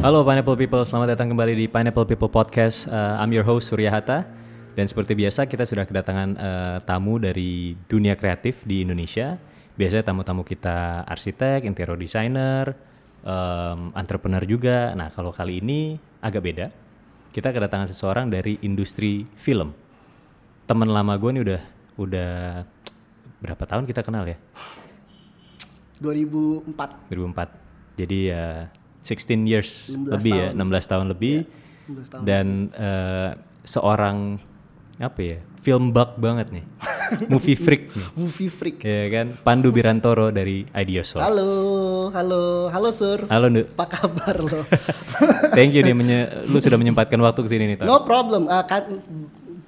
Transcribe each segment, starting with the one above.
Halo Pineapple People, selamat datang kembali di Pineapple People Podcast. Uh, I'm your host Surya Hatta dan seperti biasa kita sudah kedatangan uh, tamu dari dunia kreatif di Indonesia. Biasanya tamu-tamu kita arsitek, interior designer, um, entrepreneur juga. Nah kalau kali ini agak beda. Kita kedatangan seseorang dari industri film. Teman lama gue nih udah udah berapa tahun kita kenal ya? 2004. 2004. Jadi ya 16 years 16 lebih ya, tahun. 16 tahun lebih. Iya, 16 tahun Dan eh, seorang apa ya? Film bug banget nih. Movie freak nih. Movie freak. Ya kan? Pandu Birantoro dari Ideosource. Halo, halo, halo Sur. Halo, Ndu. Apa kabar lo? Thank you nih menye- lu sudah menyempatkan waktu ke sini nih, Tor. no problem. Uh, kan,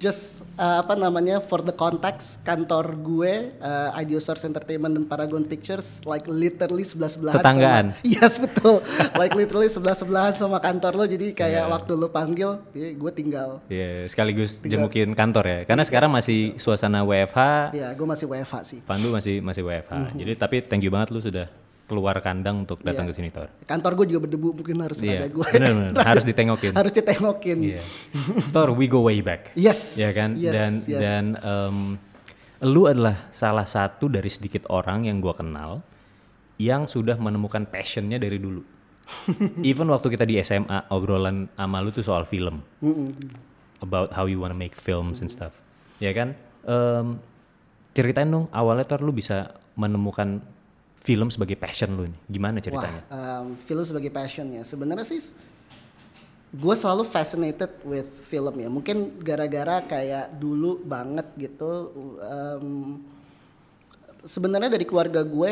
just uh, apa namanya for the context kantor gue uh, Ideo Source Entertainment dan Paragon Pictures like literally sebelah sebelahan. Tetanggaan. yes betul. like literally sebelah sebelahan sama kantor lo. Jadi kayak Iya. waktu lo panggil, ya, gue tinggal. Ya, sekaligus jengukin kantor ya. Karena sekarang masih suasana WFH, Ya, gue masih WFH sih. Pandu masih masih WFH. Jadi tapi thank you banget lu sudah keluar kandang untuk datang Iya. ke sini, Tor. Kantor gue juga berdebu, mungkin harus Iya, ada gue. bener-bener. Harus ditengokin. harus ditengokin. Iya. Thor, we go way back. Yes. Ya kan? Yes, dan yes. dan em, lu adalah salah satu dari sedikit orang yang gua kenal yang sudah menemukan passionnya dari dulu. Even waktu kita di SMA obrolan sama lu tuh soal film. About how you wanna make films and stuff. Ya kan? Em, ceritain dong awalnya Thor lu bisa menemukan film sebagai passion lu nih. Gimana ceritanya? Wah, um, film sebagai passion ya. Sebenarnya sih gue selalu fascinated with film ya. Mungkin gara-gara kayak dulu banget gitu. um, Sebenarnya dari keluarga gue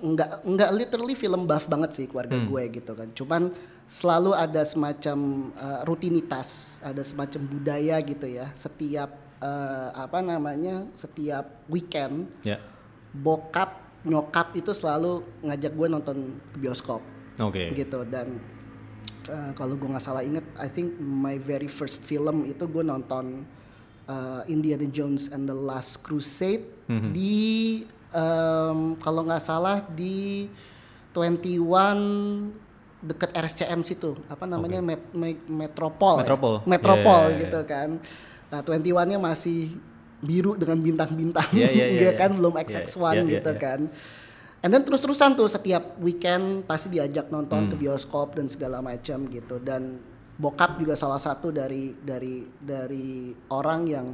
nggak nggak literally film buff banget sih keluarga gue gitu kan. Cuman selalu ada semacam uh, rutinitas, ada semacam budaya gitu ya. Setiap uh, apa namanya, setiap weekend Ya. bokap nyokap itu selalu ngajak gue nonton ke bioskop Oke. gitu dan uh, kalau gue nggak salah inget I think my very first film itu gue nonton uh, Indiana Jones and the Last Crusade Mhm. di um, kalau nggak salah di 21 deket RSCM situ apa namanya Met- Me- Metropol ya? Metropol. Metropol Yeah, yeah, gitu kan nah 21 nya masih biru dengan bintang-bintang Yeah, yeah, yeah, dia yeah. kan belum Yeah, XX1 yeah, yeah, gitu yeah. kan And then terus-terusan tuh setiap weekend pasti diajak nonton Hmm. ke bioskop dan segala macam gitu. Dan bokap juga salah satu dari dari dari orang yang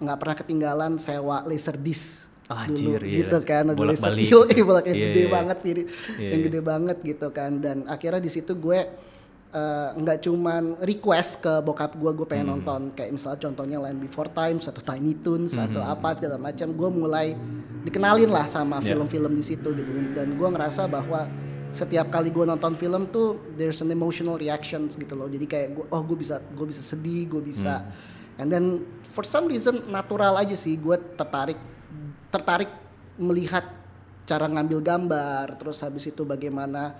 nggak pernah ketinggalan sewa laser disc Ah, dulu iya. gitu kan ada laser Yo, gitu. bolak Iya, gede iya. banget. Iya, yang iya. gede banget gitu kan dan akhirnya di situ gue eh, nggak cuman request ke bokap gue gue Hmm. pengen nonton kayak misalnya contohnya Land Before Time atau Tiny Toons Hmm. atau apa segala macam gue mulai dikenalin lah sama Yeah. film-film di situ gitu dan, gue ngerasa bahwa setiap kali gue nonton film tuh there's an emotional reactions gitu loh jadi kayak gue oh gue bisa gue bisa sedih gue bisa and then for some reason natural aja sih gue tertarik tertarik melihat cara ngambil gambar terus habis itu bagaimana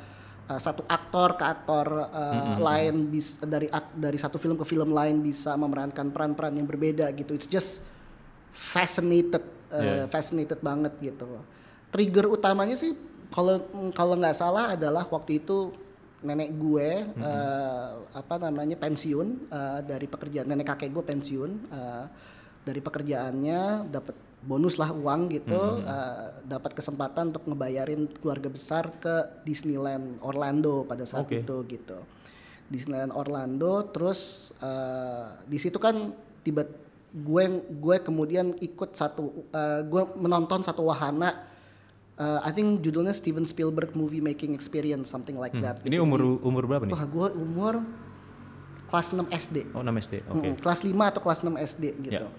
uh, satu aktor ke aktor uh, lain bis, dari ak- dari satu film ke film lain bisa memerankan peran-peran yang berbeda gitu. It's just fascinated uh, Yeah. fascinated banget gitu. Trigger utamanya sih kalau kalau nggak salah adalah waktu itu nenek gue eh, apa namanya pensiun eh, dari pekerjaan nenek kakek gue pensiun eh, dari pekerjaannya dapat bonus lah uang gitu eh, dapat kesempatan untuk ngebayarin keluarga besar ke Disneyland Orlando pada saat Oke. itu gitu Disneyland Orlando terus eh, di situ kan tiba gue gue kemudian ikut satu eh, gue menonton satu wahana eh, I think judulnya Steven Spielberg movie making experience something like that Ini gitu. umur Jadi, umur berapa nih? wah gue umur kelas 6 SD Oh, 6 SD. Oke. Mm, kelas 5 atau kelas 6 SD gitu. Ya.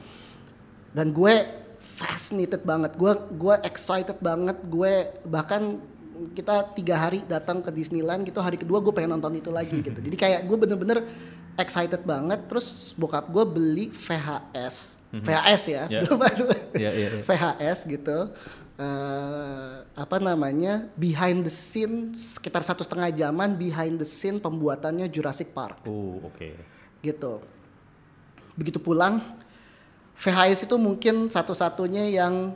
Dan gue fascinated banget, gue gue excited banget, gue bahkan kita tiga hari datang ke Disneyland gitu, hari kedua gue pengen nonton itu lagi gitu. Jadi kayak gue bener-bener excited banget. Terus bokap gue beli VHS, VHS ya, belum ada Ya, ya, ya. VHS gitu. Eh, apa namanya behind the scene sekitar satu setengah jaman behind the scene pembuatannya Jurassic Park Oh, oke. gitu. Begitu pulang, VHS itu mungkin satu-satunya yang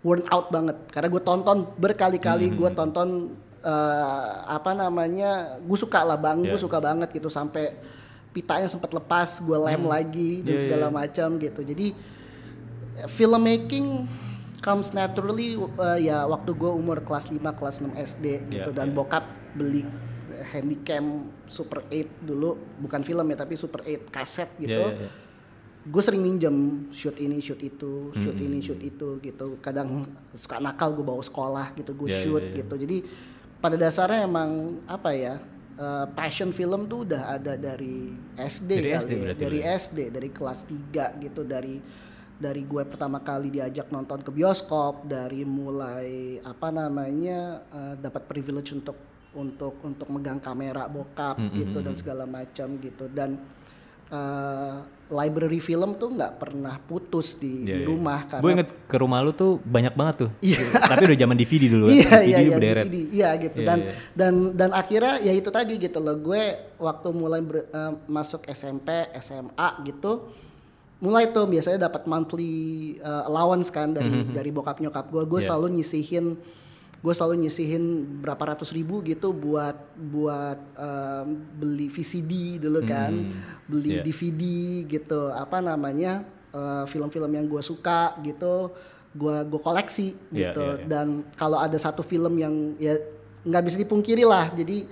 worn out banget karena gue tonton berkali-kali gue tonton eh, apa namanya gue suka lah bang gue Yeah. suka banget gitu sampai pitanya sempat lepas gue lem lagi dan Yeah, segala yeah. macam gitu jadi filmmaking comes naturally eh, ya waktu gue umur kelas 5 kelas 6 SD gitu Yeah, dan yeah. bokap beli handycam Super 8 dulu bukan film ya tapi Super 8 kaset gitu Yeah, yeah, yeah. Gue sering minjem shoot ini shoot itu shoot Hmm. ini shoot itu gitu kadang suka nakal gue bawa sekolah gitu gue ya, shoot ya. gitu jadi pada dasarnya emang apa ya eh, passion film tuh udah ada dari SD Dari kali SD ya. dari ya? SD dari kelas 3 gitu dari dari gue pertama kali diajak nonton ke bioskop dari mulai apa namanya eh, dapat privilege untuk untuk untuk megang kamera bokap Hmm, gitu dan segala macam gitu dan eh, library film tuh nggak pernah putus di, di Iya, iya. rumah karena Gue inget ke rumah lu tuh banyak banget tuh. Iya. Tapi udah zaman DVD dulu kan. iya DVD iya iya berderet. DVD iya gitu Iya, dan iya. dan dan akhirnya ya itu tadi gitu loh gue waktu mulai ber- eh, masuk SMP SMA gitu mulai tuh biasanya dapat monthly eh, allowance kan dari Mm-hmm. dari bokap nyokap gue gue Iya. selalu nyisihin gue selalu nyisihin berapa ratus ribu gitu buat buat em, beli VCD dulu kan beli Iya. DVD gitu apa namanya film-film yang gue suka gitu gue gue koleksi Iya, gitu iya, iya. dan kalau ada satu film yang ya nggak bisa dipungkiri lah jadi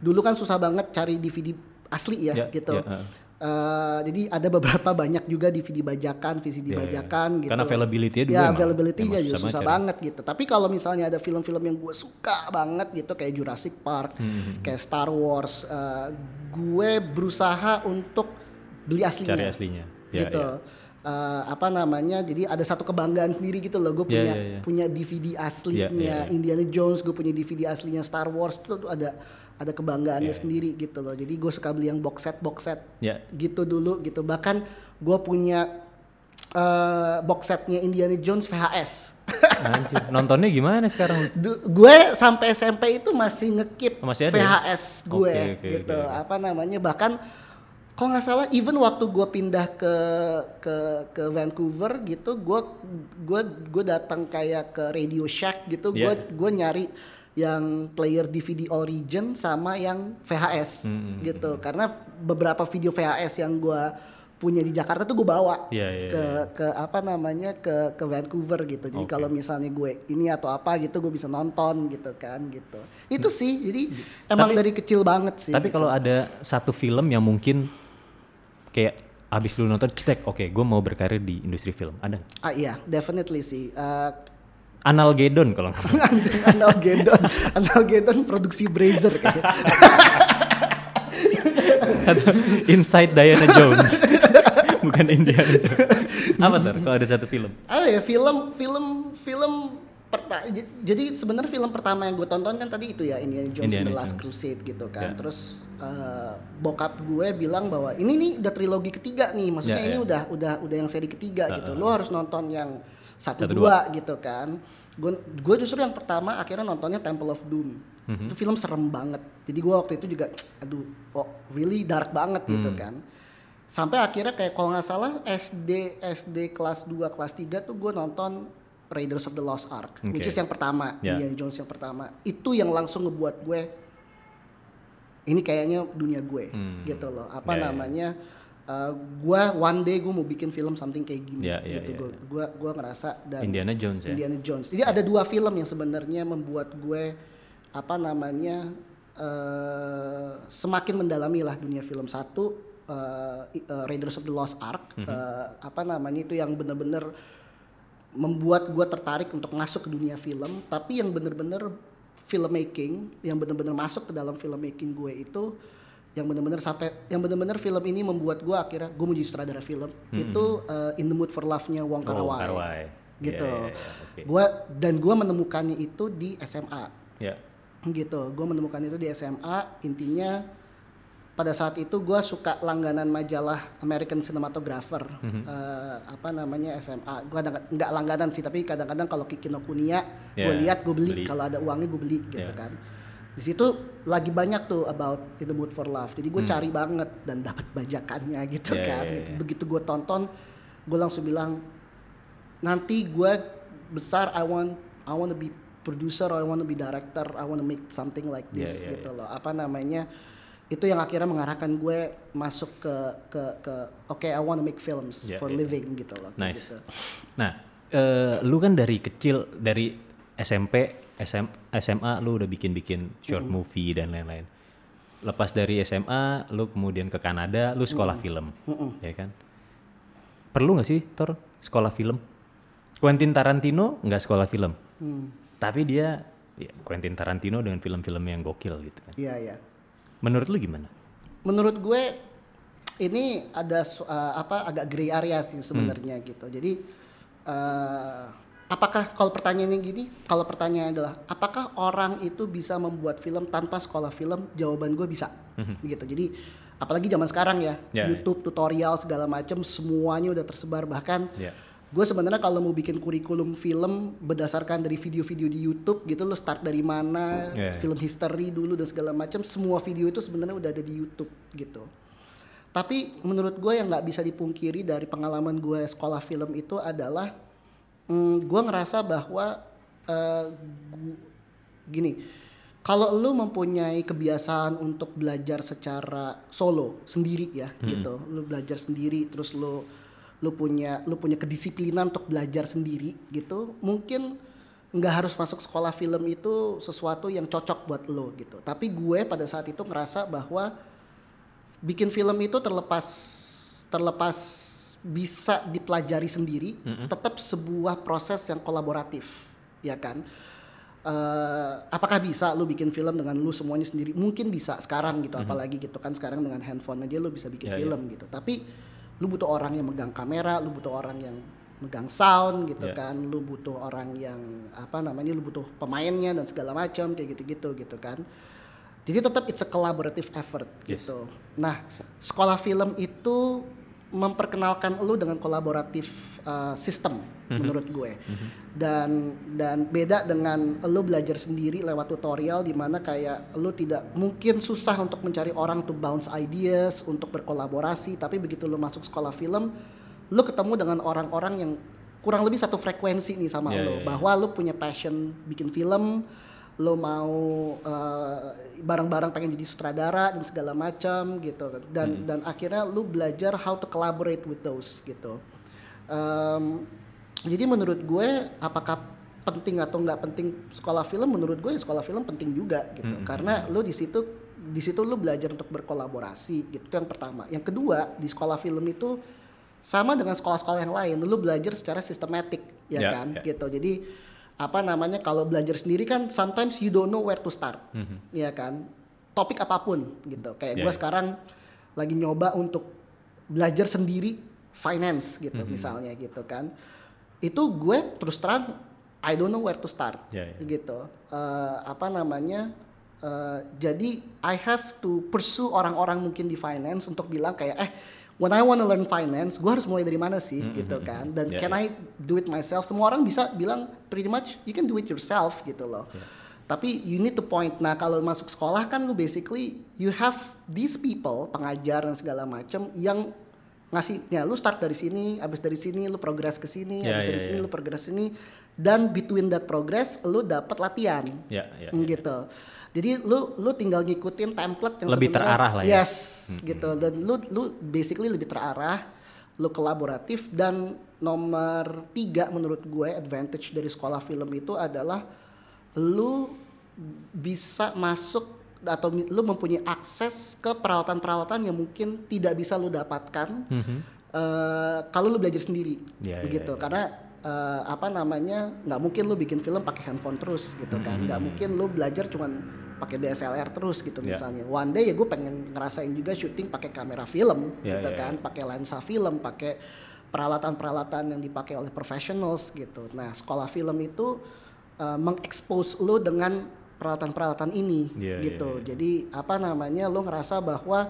dulu kan susah banget cari DVD asli ya Iya, gitu iya, heeh. Eh, jadi ada beberapa banyak juga DVD bajakan VCD Iya, iya. bajakan gitu Karena availability-nya dulu ya availability-nya juga susah banget gitu tapi kalau misalnya ada film-film yang gue suka banget gitu kayak Jurassic Park Hmm, kayak Star Wars eh, gue berusaha untuk beli aslinya Cari aslinya. Ya, gitu ya. Eh, apa namanya jadi ada satu kebanggaan sendiri gitu loh gue Iya, punya iya, iya. punya DVD aslinya Iya, iya, iya. Indiana Jones gue punya DVD aslinya Star Wars itu tuh ada ada kebanggaannya Iya, iya. sendiri gitu loh jadi gue suka beli yang box set box set Ya. gitu dulu gitu bahkan gue punya eh, box setnya Indiana Jones VHS Anjir, nontonnya gimana sekarang? Du- gue sampai SMP itu masih ngekip masih ada ya? VHS gue Oke, oke, gitu oke. apa namanya bahkan kalau nggak salah even waktu gue pindah ke ke ke Vancouver gitu gue gue gue datang kayak ke Radio Shack gitu gue Yeah. gue nyari yang player DVD region sama yang VHS Hmm, gitu. karena beberapa video VHS yang gue punya di Jakarta tuh gue bawa Iya, iya, ke ke apa namanya ke ke Vancouver gitu. Jadi Oke. kalau misalnya gue ini atau apa gitu gue bisa nonton gitu kan gitu. Itu sih jadi emang Tapi- dari kecil banget sih Tapi gitu. kalau ada satu film yang mungkin kayak abis lu nonton cetek, oke, gue mau berkarir di industri film. Ada ah iya definitely sih. Eh, Analgedon kalau nggak salah. Analgedon Analgedon produksi Brazer kayak Atau Inside Diana Jones. Bukan Indiana Jones. Apa tuh kalau ada satu film? apa ya film film film perta jadi sebenarnya film pertama yang gue tonton kan tadi itu ya Indiana Jones Indiana The Last Jones. Crusade gitu kan Ya. terus eh, bokap gue bilang bahwa ini nih udah trilogi ketiga nih maksudnya Ya, ini ya. udah udah udah yang seri ketiga gitu lo harus nonton yang satu, Satu, dua, gitu kan gue justru yang pertama akhirnya nontonnya Temple of Doom Mhm. itu film serem banget jadi gue waktu itu juga aduh kok really dark banget gitu Hmm. kan sampai akhirnya kayak kalau nggak salah SD SD kelas 2 kelas 3 tuh gue nonton Raiders of the Lost Ark which Oke. is yang pertama Ya. Indiana Jones yang pertama itu yang langsung ngebuat gue ini kayaknya dunia gue Hmm. gitu loh apa Ya, ya. namanya uh, gue one day gue mau bikin film something kayak gini Ya, ya, gitu ya, gue ya. gue gue ngerasa dan Indiana Jones ya. Indiana Jones. Jadi ada dua film yang sebenarnya membuat gue apa namanya eh, semakin mendalami lah dunia film satu eh, i- eh, Raiders of the Lost Ark Mhm. eh, apa namanya itu yang bener-bener membuat gue tertarik untuk masuk ke dunia film tapi yang bener-bener filmmaking yang bener-bener masuk ke dalam filmmaking gue itu yang bener-bener sampai yang bener-bener film ini membuat gue akhirnya gue mau jadi sutradara film itu eh, In the Mood for Love-nya Wong Kar Mhm. Oh, Wai Kar-wai. gitu. Ya, ya, oke. Gua dan gua menemukannya itu di SMA Ya. gitu. Gua menemukan itu di SMA. Intinya pada saat itu gua suka langganan majalah American Cinematographer Mhm. Eh, apa namanya SMA. Ada nggak langganan sih, tapi kadang-kadang kalau Kikinokuniya gue Ya, lihat gue beli. beli. Kalau ada uangnya gue beli gitu Ya. kan. Di situ lagi banyak tuh about In the Mood for Love. Jadi gue cari banget dan dapat bajakannya gitu Hmm. Ya, kan. Gitu. ya. Begitu gue tonton, gue langsung bilang nanti gue besar I want I want to be producer or I want to be director I want to make something like Yeah, this yeah, gitu loh apa namanya itu yang akhirnya mengarahkan gue masuk ke ke ke oke I want to make films Yeah, for yeah. living gitu loh Nice. gitu. Nah, eh, lu kan dari kecil dari SMP, SM, SMA lu udah bikin-bikin short movie dan lain-lain. Lepas dari SMA, lu kemudian ke Kanada, lu sekolah film, ya kan? Perlu nggak sih, Tor, sekolah film? Quentin Tarantino nggak sekolah film, Hmm. tapi dia ya, Quentin Tarantino dengan film-film yang gokil gitu kan. Iya iya. Menurut lu gimana? menurut gue ini ada uh, apa agak gray area sih sebenarnya Hmm. gitu. Jadi uh, apakah kalau pertanyaannya gini, kalau pertanyaannya adalah apakah orang itu bisa membuat film tanpa sekolah film? Jawaban gue bisa. Gitu. Jadi apalagi zaman sekarang ya, Ya, ya. YouTube tutorial segala macam semuanya udah tersebar bahkan Ya. gue sebenarnya kalau mau bikin kurikulum film berdasarkan dari video-video di YouTube gitu lo start dari mana Yeah. film history dulu dan segala macam semua video itu sebenarnya udah ada di YouTube gitu tapi menurut gue yang nggak bisa dipungkiri dari pengalaman gue sekolah film itu adalah mm, gue ngerasa bahwa gu- gini kalau lu mempunyai kebiasaan untuk belajar secara solo sendiri ya gitu. Lu belajar sendiri terus lu lu punya lu punya kedisiplinan untuk belajar sendiri gitu. Mungkin nggak harus masuk sekolah film itu sesuatu yang cocok buat lo gitu. Tapi gue pada saat itu ngerasa bahwa bikin film itu terlepas terlepas bisa dipelajari sendiri tetap sebuah proses yang kolaboratif ya kan? Eh, apakah bisa lu bikin film dengan lu semuanya sendiri? Mungkin bisa sekarang gitu apalagi gitu kan sekarang dengan handphone aja lu bisa bikin Ya, ya. film gitu. Tapi lu butuh orang yang megang kamera lu butuh orang yang megang sound gitu Ya. kan lu butuh orang yang apa namanya lu butuh pemainnya dan segala macam kayak gitu-gitu gitu kan. Jadi tetap it's a collaborative effort Yes. gitu. Nah sekolah film itu memperkenalkan lu dengan kolaboratif uh, sistem menurut gue. Dan dan beda dengan lu belajar sendiri lewat tutorial di mana kayak lu tidak mungkin susah untuk mencari orang to bounce ideas untuk berkolaborasi tapi begitu lu masuk sekolah film lu ketemu dengan orang-orang yang kurang lebih satu frekuensi nih sama Ya, lu. ya, ya. bahwa lu punya passion bikin film lo mau eh, bareng-bareng pengen jadi sutradara dan segala macam gitu. Dan dan akhirnya lu belajar how to collaborate with those gitu. Em, jadi menurut gue apakah penting atau nggak penting sekolah film menurut gue ya sekolah film penting juga gitu. Karena lu di situ di situ lu belajar untuk berkolaborasi gitu itu yang pertama. Yang kedua di sekolah film itu sama dengan sekolah-sekolah yang lain lu belajar secara sistematik ya Ya, kan ya. gitu. Jadi apa namanya kalau belajar sendiri kan sometimes you don't know where to start ya kan topik apa pun gitu kayak Ya, gue ya. sekarang lagi nyoba untuk belajar sendiri finance gitu Mhm. misalnya gitu kan itu gue terus terang I don't know where to start Ya, ya. gitu Eh, apa namanya eh, jadi I have to pursue orang-orang mungkin di finance untuk bilang kayak eh when I wanna learn finance gue harus mulai dari mana sih gitu kan? Dan Ya, can ya. I do it myself? Semua orang bisa bilang pretty much you can do it yourself gitu loh. Tapi you need to point nah kalau masuk sekolah kan lu basically you have these people pengajar dan segala macam yang ngasih ya lu start dari sini habis dari sini lu progress ke sini Ya, habis ya, dari sini ya. lu progress sini dan between that progress lu dapat latihan. Ya, ya, Hmm, ya. Jadi lu lu tinggal ngikutin template yang Lebih terarah lah ya. yes gitu. Dan lu lu basically lebih terarah lu kolaboratif dan nomor tiga menurut gue advantage dari sekolah film itu adalah lu bisa masuk atau lu mempunyai akses ke peralatan-peralatan yang mungkin tidak bisa lu dapatkan eh, kalau lu belajar sendiri ya, begitu ya. karena eh, apa namanya nggak mungkin lu bikin film pakai handphone terus gitu kan. Nggak mungkin lu belajar cuman pakai DSLR terus gitu Ya. misalnya. One day ya gue pengen ngerasain juga syuting pakai kamera film Ya, gitu ya, kan pakai lensa film pakai peralatan-peralatan yang dipakai oleh professionals gitu. Nah sekolah film itu eh, mengekspos lu dengan peralatan-peralatan ini Ya, ya, gitu. ya. jadi apa namanya lu ngerasa bahwa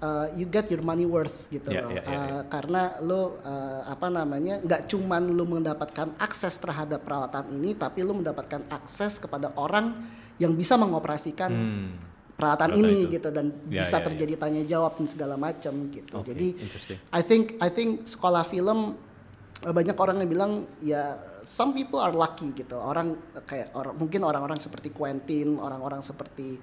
uh, you get your money worth gitu Ya, loh ya, ya, Uh, ya. karena lo uh, apa namanya nggak cuman lo mendapatkan akses terhadap peralatan ini tapi lo mendapatkan akses kepada orang yang bisa mengoperasikan Hmm. peralatan Peralatan ini itu. gitu dan Ya, bisa ya. terjadi tanya jawab dan segala macam gitu Oke, jadi. I think I think sekolah film uh, banyak orang yang bilang ya some people are lucky gitu orang kayak orang mungkin orang-orang seperti Quentin orang-orang seperti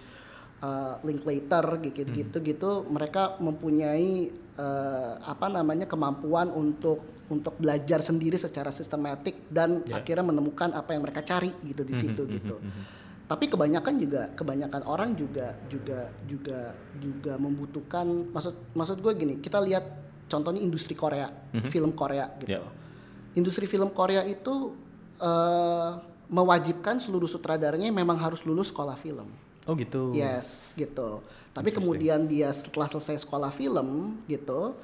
uh, Linklater gitu gitu gitu mereka mempunyai uh, apa namanya kemampuan untuk untuk belajar sendiri secara sistematik dan Ya. akhirnya menemukan apa yang mereka cari gitu di situ gitu. tapi kebanyakan juga kebanyakan orang juga juga juga juga membutuhkan maksud maksud gue gini kita lihat contohnya industri Korea film Korea gitu. Ya. industri film Korea itu eh, mewajibkan seluruh sutradaranya memang harus lulus sekolah film Oh gitu. yes gitu tapi kemudian dia setelah selesai sekolah film gitu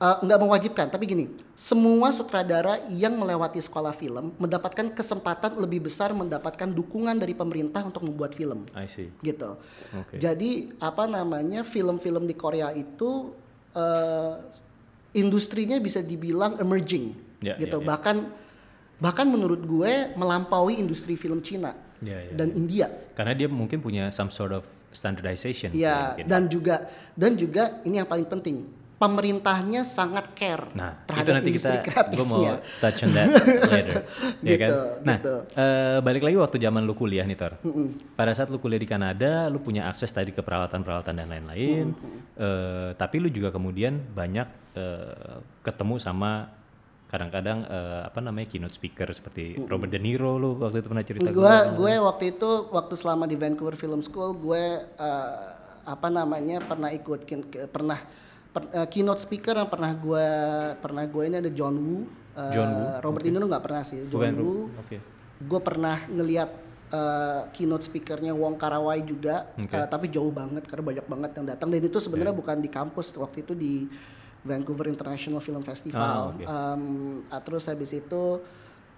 nggak mewajibkan tapi gini semua sutradara yang melewati sekolah film mendapatkan kesempatan lebih besar mendapatkan dukungan dari pemerintah untuk membuat film I see. gitu Oke. jadi apa namanya film-film di Korea itu eh, industrinya bisa dibilang emerging Ya, gitu ya, ya. bahkan bahkan menurut gue melampaui industri film Cina Ya, ya, dan India Karena dia mungkin punya some sort of standardization. ya mungkin. dan juga dan juga ini yang paling penting pemerintahnya sangat care Nah, itu terhadap nanti industri kita, gue mau kreatifnya touch on that later, ya kan? Gitu, Nah, gitu. eh, balik lagi waktu zaman lu kuliah nih Tor. Pada saat lu kuliah di Kanada, lu punya akses tadi ke peralatan-peralatan dan lain-lain. Eh, tapi lu juga kemudian banyak eh, ketemu sama kadang-kadang eh, apa namanya keynote speaker seperti Robert De Niro lu waktu itu pernah cerita gue gue waktu itu waktu selama di Vancouver Film School gue eh, apa namanya pernah ikut kin- ke- pernah per- eh, keynote speaker yang pernah gue pernah gue ini ada John Woo, eh, John Woo, Robert De Niro nggak pernah sih John Bukan, Woo. Oke. gue pernah ngeliat eh, keynote speakernya Wong Kar Wai juga Oke. eh, tapi jauh banget karena banyak banget yang datang. Dan itu sebenarnya bukan di kampus waktu itu di Vancouver International Film Ah, Festival oke. Em, ah, terus habis itu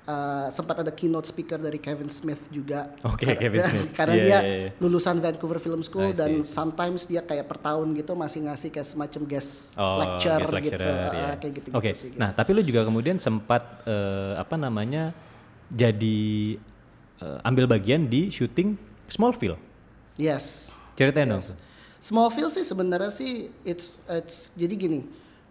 eh, sempat ada keynote speaker dari Kevin Smith juga Oke, Kar- Kevin Smith. karena Iya, dia iya, iya. lulusan Vancouver Film School see. dan sometimes dia kayak per tahun gitu masih ngasih kayak semacam guest Oh, lecture guest gitu lecturer, ya. Ah, kayak gitu Oke. sih Nah, tapi lu juga kemudian sempat eh, apa namanya jadi eh, ambil bagian di syuting Smallville. yes Ceritain dong. Yes. Smallville sih sebenarnya sih it's it's jadi gini.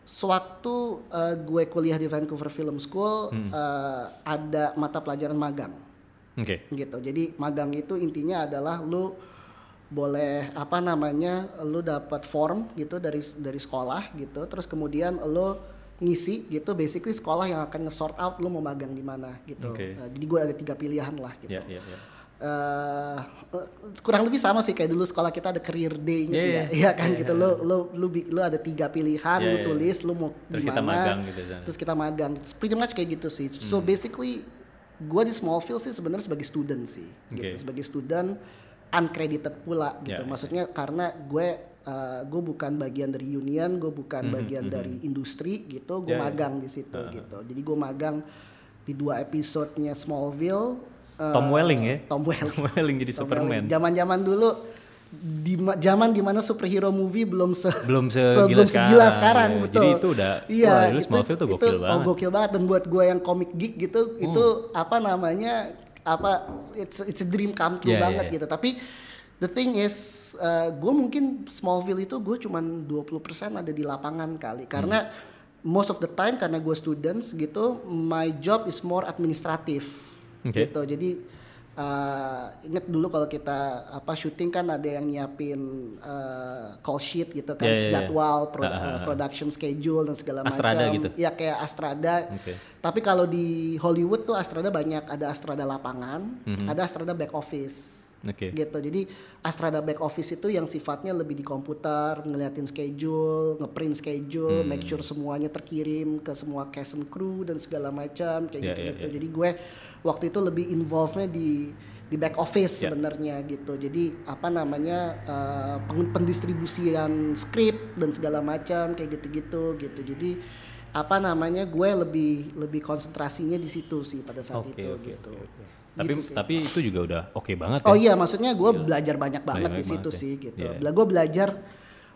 Sewaktu uh, gue kuliah di Vancouver Film School Hmm. uh, ada mata pelajaran magang Oke. gitu. Jadi magang itu intinya adalah lu boleh apa namanya lu dapat form gitu dari dari sekolah gitu terus kemudian lu ngisi gitu basically sekolah yang akan nge-sort out lu mau magang di mana gitu. Oke. Uh, jadi gue ada tiga pilihan lah gitu. Ya, ya, ya. Eh kurang lebih sama sih kayak dulu sekolah kita ada career day-nya Iya, iya. Iya kan gitu lu lu lu bi- lu ada tiga pilihan Iya, lu iya. tulis lu mau Terus di kita magang gitu sana. terus kita magang pretty much kayak gitu sih so Hmm. basically gua di Smallville sih sebenarnya sebagai student sih gitu Oke. sebagai student uncredited pula Ya, gitu ya. maksudnya karena gue gue bukan bagian dari union gue bukan Mhm, bagian dari industri gitu gue Ya, ya. magang di situ ah. gitu jadi gue magang di dua episodenya Smallville eh, Tom Welling ya? Tom Welling Tom Welling jadi Superman. Zaman-zaman dulu di ma- zaman di mana superhero movie belum se Belum se- segila belum segila sekarang, sekarang iya. betul. Jadi itu udah- iya, wah, itu- Smallville tuh itu- gokil oh, banget. Hmm. gokil banget dan buat gue yang comic geek gitu itu apa namanya apa it's it's a dream come true Iya, banget iya. gitu. Tapi the thing is gue mungkin Smallville itu gue cuman 20% ada di lapangan kali karena Hmm. most of the time karena gue students gitu my job is more administratif Oke. gitu. Jadi uh, inget dulu kalau kita apa syuting kan ada yang nyiapin uh, call sheet gitu kan Iya, iya, iya. jadwal pro- uh, production schedule dan segala macam. Gitu? Ya kayak Astrada. Oke. Tapi kalau di Hollywood tuh Astrada banyak ada Astrada lapangan, Mhm. ada Astrada back office. Oke. Gitu. Jadi Astrada back office itu yang sifatnya lebih di komputer, ngeliatin schedule, ngeprint schedule, Hmm. make sure semuanya terkirim ke semua cast and crew dan segala macam kayak Ya, gitu-gitu. ya, ya. Jadi gue waktu itu lebih involve-nya di di back office Ya. sebenarnya gitu. Jadi apa namanya peng- pendistribusian skrip dan segala macam kayak gitu-gitu gitu. Jadi apa namanya gue lebih lebih konsentrasinya di situ sih pada saat Oke, itu oke, gitu. oke. Tapi Gitu sih. tapi itu juga udah oke banget Oh ya. iya, maksudnya gue belajar banyak banget Banyak di situ ya. sih gitu. Iya. Bela- Gue belajar,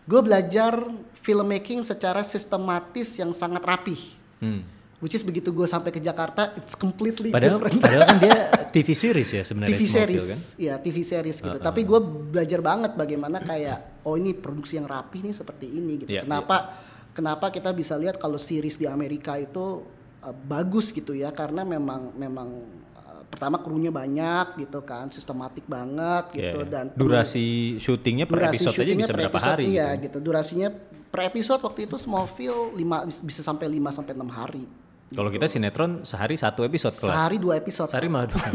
gue belajar filmmaking secara sistematis yang sangat rapih. Hmm. Which is begitu gue sampai ke Jakarta, it's completely Padahal different. padahal kan dia TV series ya sebenarnya TV series, kan. ya TV series gitu. Tapi gue belajar banget bagaimana kayak, oh ini produksi yang rapih nih seperti ini gitu. Iya, kenapa, kenapa kita bisa lihat kalau series di Amerika itu uh, bagus gitu ya karena memang memang uh, pertama krunya banyak gitu kan sistematik banget gitu Yeah. dan durasi syutingnya per durasi episode aja syutingnya bisa per berapa episode, hari iya gitu. gitu durasinya per episode waktu itu Smallville lima bisa sampai 5 sampai enam hari Kalau kita sinetron sehari satu episode kelas. sehari dua episode Sehari malah dua.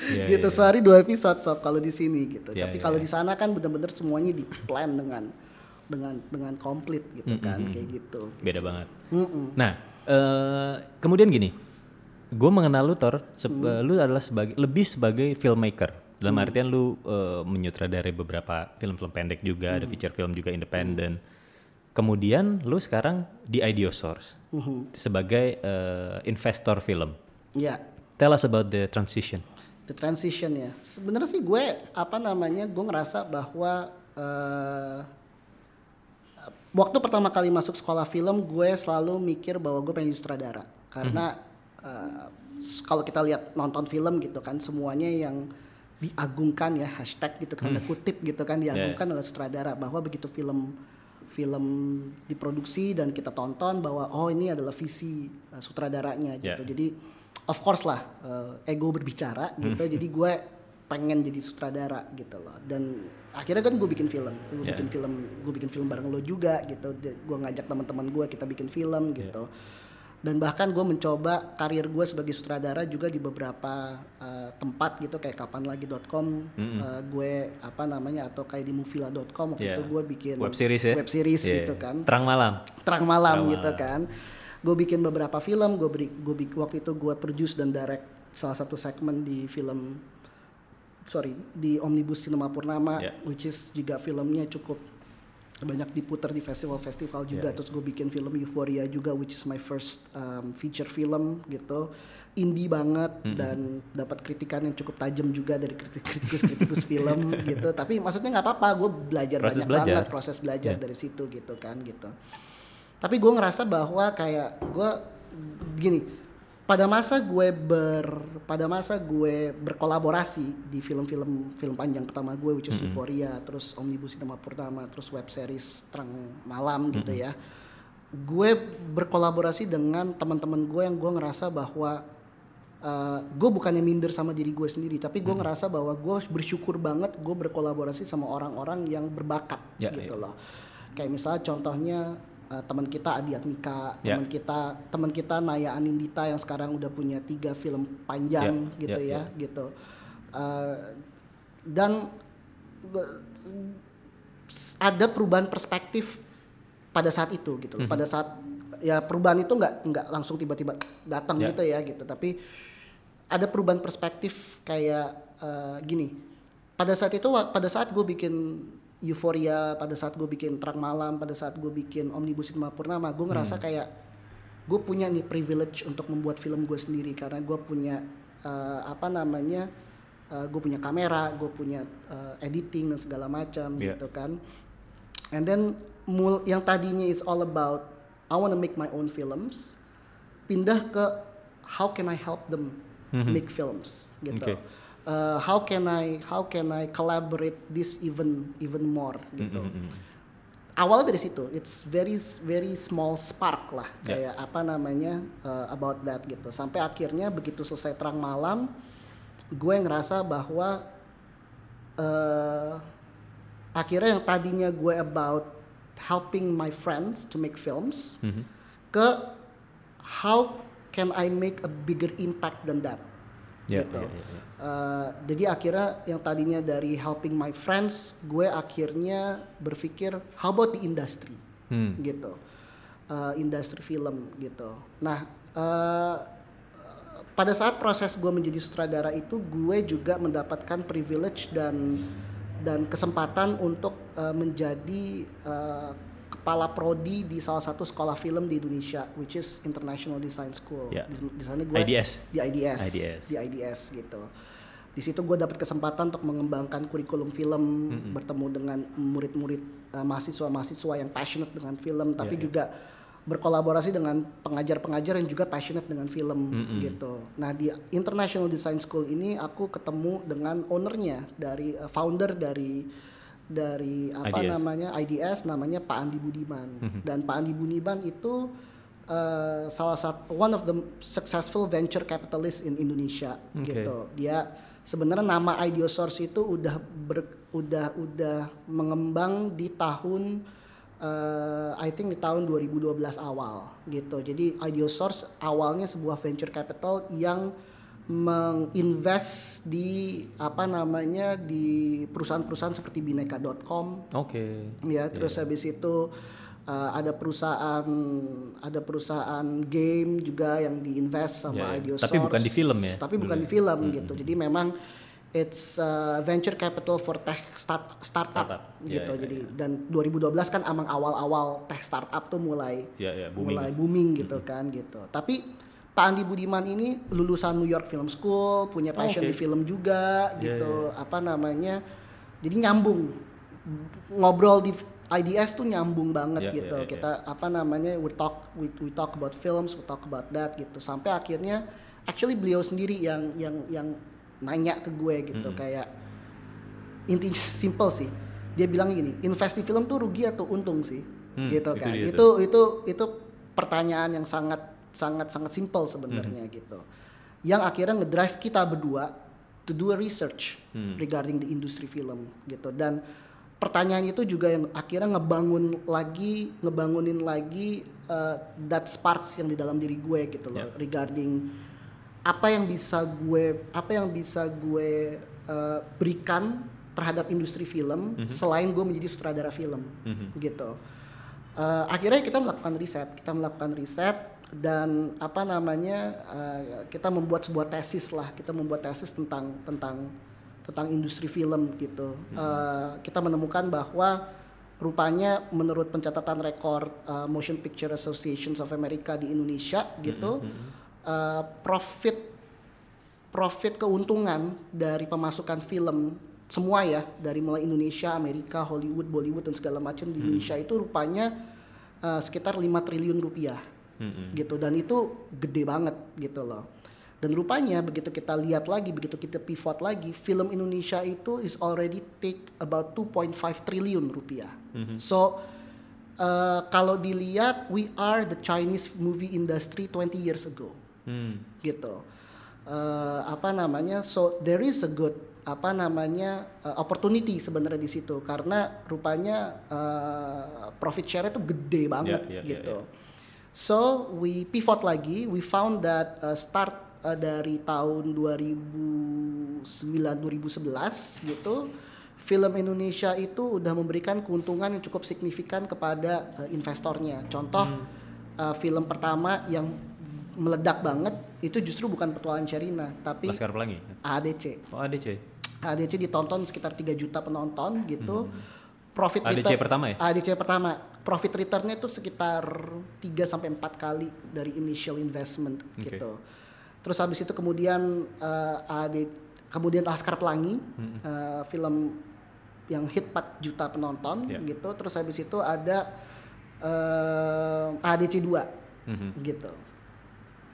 Iya, gitu iya, iya. sehari dua episode sob kalau di sini gitu Iya, tapi iya, kalau iya. di sana kan bener-bener semuanya di plan dengan dengan dengan komplit gitu kan kayak gitu Beda banget. Mm-mm. Nah, eh, kemudian gini, gue mengenal lu Thor, se- Hmm. eh, lu adalah sebagai lebih sebagai filmmaker. Dalam artian lu eh, menyutradarai beberapa film-film pendek juga, Hmm. ada feature film juga independen. Kemudian lu sekarang di Ideo Source Mhm. sebagai eh, investor film. ya Tell us about the transition. the transition ya sebenarnya sih gue apa namanya gue ngerasa bahwa eh, waktu pertama kali masuk sekolah film gue selalu mikir bahwa gue pengen sutradara karena eh, s- kalau kita lihat nonton film gitu kan semuanya yang diagungkan ya hashtag gitu kan ada kutip gitu kan diagungkan adalah sutradara bahwa begitu film film diproduksi dan kita tonton bahwa oh ini adalah visi eh, sutradaranya gitu. Ya. jadi of course lah eh, ego berbicara gitu. Jadi gue pengen jadi sutradara gitu loh. Dan akhirnya kan gue bikin film. Gue Ya. bikin film gue bikin film bareng lo juga gitu. Gue ngajak teman-teman gue kita bikin film gitu dan bahkan gue mencoba karir gue sebagai sutradara juga di beberapa eh, tempat gitu kayak kapanlagi.com eh, gue apa namanya atau kayak di movila.com waktu Ya. itu gue bikin Web series ya? web series Iya. gitu kan Terang malam. terang malam Terang gitu malam. kan gue bikin beberapa film gue beri gue waktu itu gue produce dan direct salah satu segmen di film sorry di Omnibus Cinema Purnama Yeah. which is juga filmnya cukup banyak diputar di festival-festival juga Yeah. terus gue bikin film Euphoria juga which is my first um, feature film gitu indie banget dan dapat kritikan yang cukup tajam juga dari kritik- kritikus-kritikus film gitu tapi maksudnya nggak apa-apa gue belajar Proses banyak belajar. banget proses belajar Yeah. dari situ gitu kan gitu tapi gue ngerasa bahwa kayak gue gini pada masa gue ber pada masa gue berkolaborasi di film-film film panjang pertama gue which is Euphoria terus Omnibus Cinema Purnama terus web series Terang Malam gitu ya. Gue berkolaborasi dengan teman-teman gue yang gue ngerasa bahwa uh, gue bukannya minder sama diri gue sendiri tapi gue ngerasa bahwa gue bersyukur banget gue berkolaborasi sama orang-orang yang berbakat Ya, gitu iya. loh. Kayak misalnya contohnya uh, teman kita Adi Atmika Ya. teman kita teman kita Naya Anindita yang sekarang udah punya tiga film panjang Ya, gitu ya, ya, gitu Uh, dan ada perubahan perspektif pada saat itu gitu Mhm. loh. pada saat ya perubahan itu nggak nggak langsung tiba-tiba datang Ya. gitu ya gitu tapi ada perubahan perspektif kayak eh, gini pada saat itu pada saat gue bikin Euphoria pada saat gue bikin Terang Malam pada saat gue bikin Omnibus Cinema Purnama gue ngerasa Hmm. kayak gue punya nih privilege untuk membuat film gue sendiri karena gue punya eh, apa namanya gue punya kamera gue punya eh, editing dan segala macam Yeah. gitu kan and then mul yang tadinya is all about I wanna make my own films pindah ke how can I help them Mhm. make films gitu. Oke. Uh, how can I how can I collaborate this even even more gitu. Mm-mm. Awalnya dari situ, it's very very small spark lah Ya. kayak apa namanya uh, about that gitu. Sampai akhirnya begitu selesai terang malam, gue ngerasa bahwa uh, akhirnya yang tadinya gue about helping my friends to make films Mhm. ke how can I make a bigger impact than that Ya, gitu. ya, ya, ya. Uh, jadi akhirnya yang tadinya dari helping my friends, gue akhirnya berpikir how about the industry Hmm. gitu, Uh, industri film gitu. Nah uh, pada saat proses gue menjadi sutradara itu, gue juga mendapatkan privilege dan dan kesempatan untuk uh, menjadi uh, kepala prodi di salah satu sekolah film di Indonesia, which is International Design School. Ya. Di, di sana gue IDS. di IDS, IDS. di IDS gitu. Di situ gue dapat kesempatan untuk mengembangkan kurikulum film, bertemu dengan murid-murid uh, mahasiswa-mahasiswa yang passionate dengan film, tapi Ya, ya. juga berkolaborasi dengan pengajar-pengajar yang juga passionate dengan film gitu. Nah di International Design School ini aku ketemu dengan ownernya dari uh, founder dari dari apa IDS. namanya IDS namanya Pak Andi Budiman dan Pak Andi Budiman itu uh, salah satu one of the successful venture capitalist in Indonesia Oke. gitu. Dia sebenarnya nama Ideosource itu udah ber- udah udah mengembang di tahun uh, I think di tahun 2012 awal gitu. Jadi Ideosource awalnya sebuah venture capital yang menginvest di apa namanya di perusahaan-perusahaan seperti bineka.com Oke. ya terus habis itu uh, ada perusahaan ada perusahaan game juga yang diinvest sama ya. Ideosource Tapi bukan di film ya, tapi bukan dulu di ya? film gitu jadi memang it's uh, venture capital for tech start, startup, Startup. Ya, gitu ya, jadi dan 2012 kan emang awal-awal tech startup tuh mulai Ya, ya, booming. mulai booming gitu kan gitu tapi Pak Andi Budiman ini lulusan New York Film School punya Oh, passion oke. di film juga Ya, gitu. apa namanya jadi nyambung. Ngobrol di IDS tuh nyambung banget Ya, gitu. ya, ya. kita apa namanya we talk we, we talk about films we talk about that gitu. Sampai akhirnya actually beliau sendiri yang yang yang nanya ke gue gitu. Kayak intinya simple sih. Dia bilang gini invest di film tuh rugi atau untung sih? Hmm, gitu itu kan. dia itu itu itu pertanyaan yang sangat sangat sangat simple sebenarnya Hmm. gitu yang akhirnya ngedrive kita berdua to do a research Hmm. regarding the industry film gitu dan pertanyaan itu juga yang akhirnya ngebangun lagi ngebangunin lagi uh, that sparks yang di dalam diri gue gitu loh Yeah. regarding apa yang bisa gue apa yang bisa gue uh, berikan terhadap industri film selain gue menjadi sutradara film Mhm. gitu Uh, akhirnya kita melakukan riset kita melakukan riset dan apa namanya uh, kita membuat sebuah tesis lah kita membuat tesis tentang tentang tentang industri film gitu. Uh, kita menemukan bahwa rupanya menurut pencatatan rekor uh, Motion Picture Associations of America di Indonesia gitu uh, profit profit keuntungan dari pemasukan film semua ya dari mulai Indonesia, Amerika, Hollywood, Bollywood dan segala macam di Indonesia itu rupanya uh, sekitar 5 triliun rupiah Mm-mm. gitu dan itu gede banget gitu loh. Dan rupanya begitu kita lihat lagi, begitu kita pivot lagi, film Indonesia itu is already take about 2.5 triliun rupiah. So uh, kalau dilihat we are the Chinese movie industry 20 years ago Hmm. gitu Eh, apa namanya so there is a good apa namanya eh, opportunity sebenarnya di situ karena rupanya eh, profit share itu gede banget ya, ya, gitu so we pivot lagi. We found that uh, start uh, dari tahun 2009 2011 gitu film Indonesia itu udah memberikan keuntungan yang cukup signifikan kepada uh, investornya. Contoh uh, film pertama yang meledak banget itu justru bukan petualangan Sherina tapi Laskar Pelangi. ADC Oh ADC. ADC ditonton sekitar 3 juta penonton gitu profit ADC return- pertama ya? ADC pertama profit returnnya itu sekitar 3 sampai 4 kali dari initial investment Oke. gitu terus habis itu kemudian eh, AD kemudian Laskar Pelangi eh, film yang hit 4 juta penonton Ya. gitu terus habis itu ada eh, ADC 2 Mhm. gitu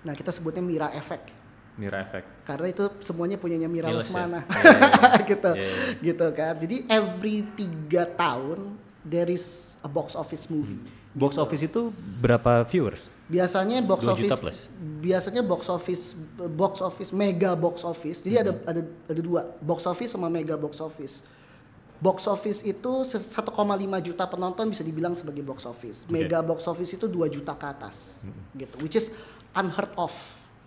nah kita sebutnya Mira Effect Mira Effect. karena itu semuanya punyanya Mira ya? Lesmana. Iya, gitu. Iya, iya. gitu kan. Jadi every tiga tahun there is a box office movie. Box office itu berapa viewers? biasanya box 2 office juta plus? biasanya box office box office mega box office. Jadi ada Hmm. ada ada dua. Box office sama mega box office. Box office itu se- 1,5 juta penonton bisa dibilang sebagai box office. Mega box office itu 2 juta ke atas. Gitu. Which is unheard of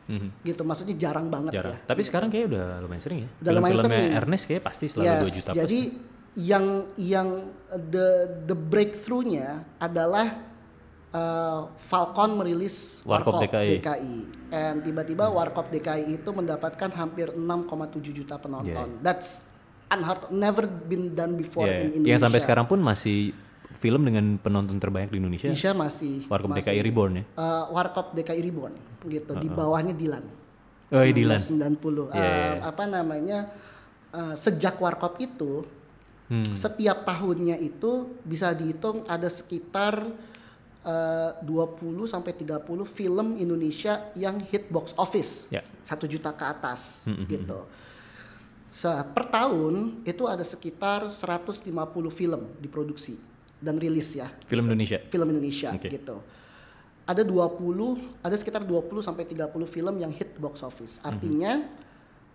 Mhm. gitu maksudnya jarang banget Jarang. ya Tapi sekarang kayaknya udah lumayan sering ya. Udah lumayan Film-filmnya sering. Ernest kayak pasti selalu Yes, 2 juta jadi plus. yang yang uh, the the breakthrough-nya adalah uh, Falcon merilis Warkop DKI. and tiba-tiba Warkop DKI itu mendapatkan hampir 6,7 juta penonton. That's unheard never been done before Iya, in. Indonesia. Yang sampai sekarang pun masih film dengan penonton terbanyak di Indonesia. Indonesia masih Warkop masih, DKI Reborn ya. uh, Warkop DKI Reborn gitu di bawahnya Dilan. Oh, iya, Dilan. 1990. Iya, Uh, apa namanya? uh, sejak Warkop itu Hmm. setiap tahunnya itu bisa dihitung ada sekitar uh, 20 sampai 30 film Indonesia yang hit box office. Ya. Satu juta ke atas Hmm, hmm, gitu. Se- per tahun itu ada sekitar 150 film diproduksi dan rilis ya Film Indonesia. film Indonesia Oke. gitu. ada 20 ada sekitar 20 sampai 30 film yang hit box office. Artinya